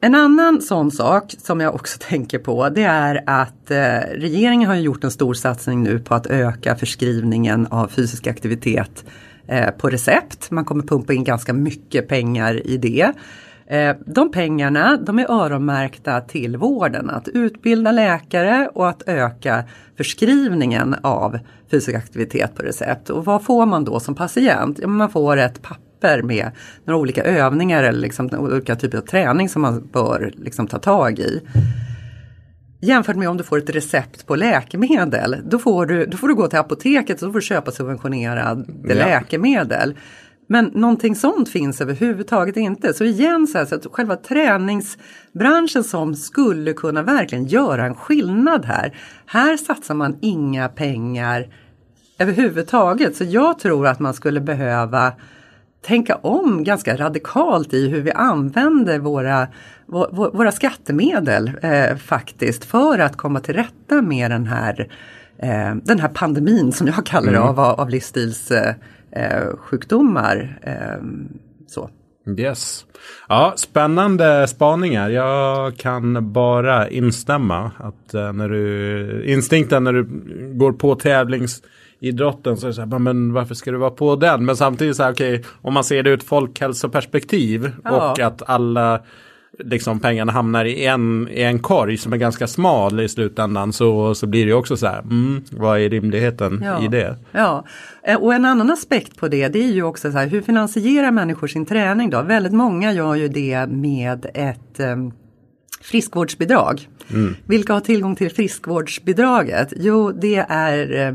En annan sån sak som jag också tänker på det är att eh, regeringen har gjort en stor satsning nu på att öka förskrivningen av fysisk aktivitet eh, på recept. Man kommer pumpa in ganska mycket pengar i det. Eh, de pengarna de är öronmärkta till vården, att utbilda läkare och att öka förskrivningen av fysisk aktivitet på recept. Och vad får man då som patient? Ja, man får ett papper papper med några olika övningar eller liksom olika typer av träning som man bör liksom ta tag i. Jämfört med om du får ett recept på läkemedel. Då får du, då får du gå till apoteket och då får du köpa subventionerade ja. läkemedel. Men någonting sånt finns överhuvudtaget inte. Så igen så, här, så att själva träningsbranschen som skulle kunna verkligen göra en skillnad här. Här satsar man inga pengar överhuvudtaget. Så jag tror att man skulle behöva tänka om ganska radikalt i hur vi använder våra, våra skattemedel eh, faktiskt för att komma till rätta med den här, eh, den här pandemin som jag kallar det mm. av, av livsstilssjukdomar. Eh, så. Yes. Ja, spännande spaningar. Jag kan bara instämma att eh, när du instinkten när du går på tävlings idrotten så är det så här, men varför ska du vara på den? Men samtidigt så här, okej, okay, om man ser det ur ett folkhälsoperspektiv ja. och att alla liksom pengarna hamnar i en, i en korg som är ganska smal i slutändan så, så blir det också så här, mm, vad är rimligheten ja. i det? Ja, eh, och en annan aspekt på det, det är ju också så här, hur finansierar människor sin träning då? Väldigt många gör ju det med ett um, friskvårdsbidrag. Mm. Vilka har tillgång till friskvårdsbidraget? Jo, det är eh,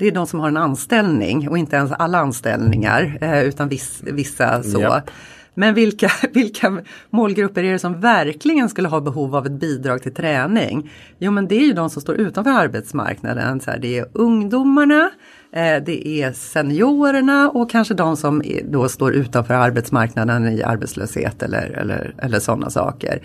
det är de som har en anställning och inte ens alla anställningar eh, utan viss, vissa så. Yep. Men vilka, vilka målgrupper är det som verkligen skulle ha behov av ett bidrag till träning? Jo men det är ju de som står utanför arbetsmarknaden. Så här, det är ungdomarna, eh, det är seniorerna och kanske de som då står utanför arbetsmarknaden i arbetslöshet eller, eller, eller sådana saker.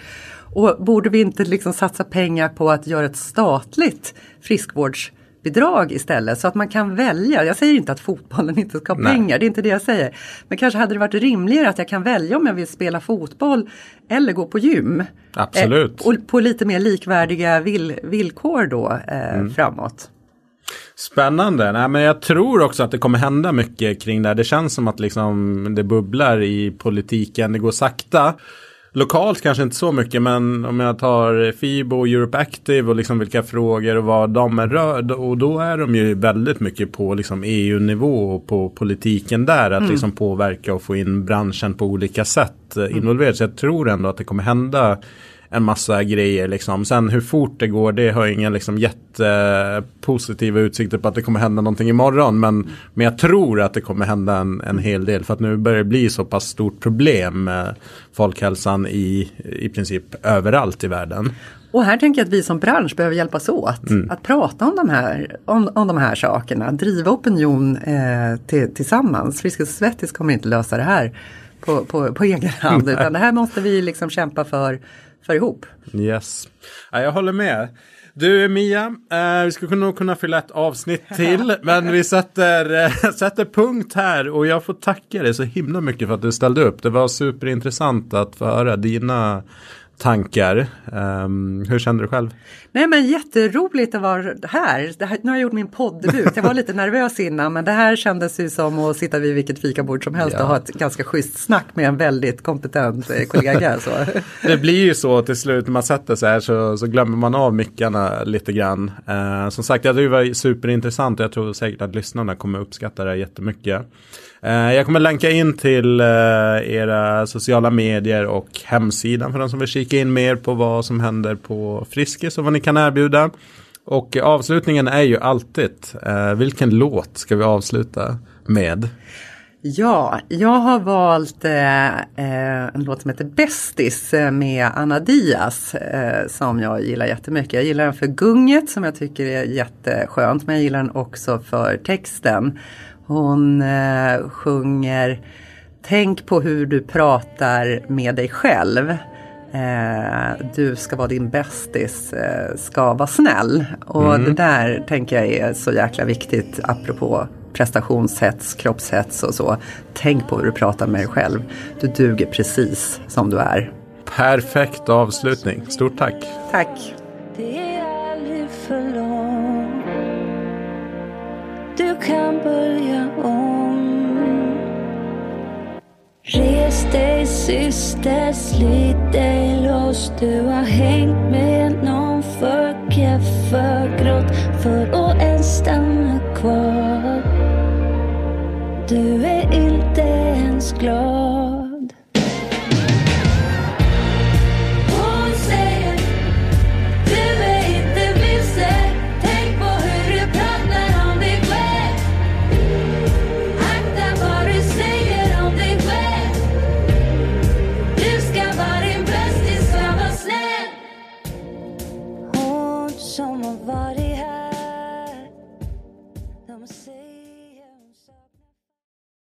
Och borde vi inte liksom satsa pengar på att göra ett statligt friskvårds bidrag istället så att man kan välja. Jag säger inte att fotbollen inte ska ha Nej. pengar, det är inte det jag säger. Men kanske hade det varit rimligare att jag kan välja om jag vill spela fotboll eller gå på gym. Absolut. Eh, och på lite mer likvärdiga vill, villkor då eh, mm. framåt. Spännande. Nej, men jag tror också att det kommer hända mycket kring det här. Det känns som att liksom det bubblar i politiken. Det går sakta. Lokalt kanske inte så mycket men om jag tar FIBO och Europe Active och liksom vilka frågor och vad de är rörd och då är de ju väldigt mycket på liksom EU-nivå och på politiken där att mm. liksom påverka och få in branschen på olika sätt mm. involverat. Så jag tror ändå att det kommer hända en massa grejer liksom. Sen hur fort det går det har inga liksom jättepositiva utsikter på att det kommer hända någonting imorgon. Men, men jag tror att det kommer hända en, en hel del för att nu börjar det bli så pass stort problem med folkhälsan i, i princip överallt i världen. Och här tänker jag att vi som bransch behöver hjälpas åt mm. att prata om de här, om, om de här sakerna, driva opinion eh, till, tillsammans. Friskis och Svettis kommer inte lösa det här på, på, på egen hand utan det här måste vi liksom kämpa för för ihop. Yes, ja, jag håller med. Du Mia, eh, vi skulle nog kunna fylla ett avsnitt till, men vi sätter, eh, sätter punkt här och jag får tacka dig så himla mycket för att du ställde upp. Det var superintressant att få höra dina tankar. Um, hur kände du själv? Nej men jätteroligt att vara här. här. Nu har jag gjort min poddebut. Jag var lite nervös innan men det här kändes ju som att sitta vid vilket fikabord som helst ja. och ha ett ganska schysst snack med en väldigt kompetent eh, kollega. Så. det blir ju så till slut när man sätter sig här så, så glömmer man av mickarna lite grann. Uh, som sagt, jag tycker det var superintressant och jag tror säkert att lyssnarna kommer uppskatta det jättemycket. Eh, jag kommer länka in till eh, era sociala medier och hemsidan för de som vill kika in mer på vad som händer på Friskis och vad ni kan erbjuda. Och avslutningen är ju alltid, eh, vilken låt ska vi avsluta med? Ja, jag har valt eh, en låt som heter Bästis med Anna Diaz eh, som jag gillar jättemycket. Jag gillar den för gunget som jag tycker är jätteskönt men jag gillar den också för texten. Hon eh, sjunger Tänk på hur du pratar med dig själv eh, du ska vara din bästis, eh, ska vara snäll. Och mm. det där tänker jag är så jäkla viktigt apropå prestationshets, kroppshets och så. Tänk på hur du pratar med dig själv. Du duger precis som du är. Perfekt avslutning. Stort tack. Tack. Det är aldrig för långt. Du kan börja Res dig syster, slit dig loss. Du har hängt med någon för keff, för grått för att ens stanna kvar. Du är inte ens glad.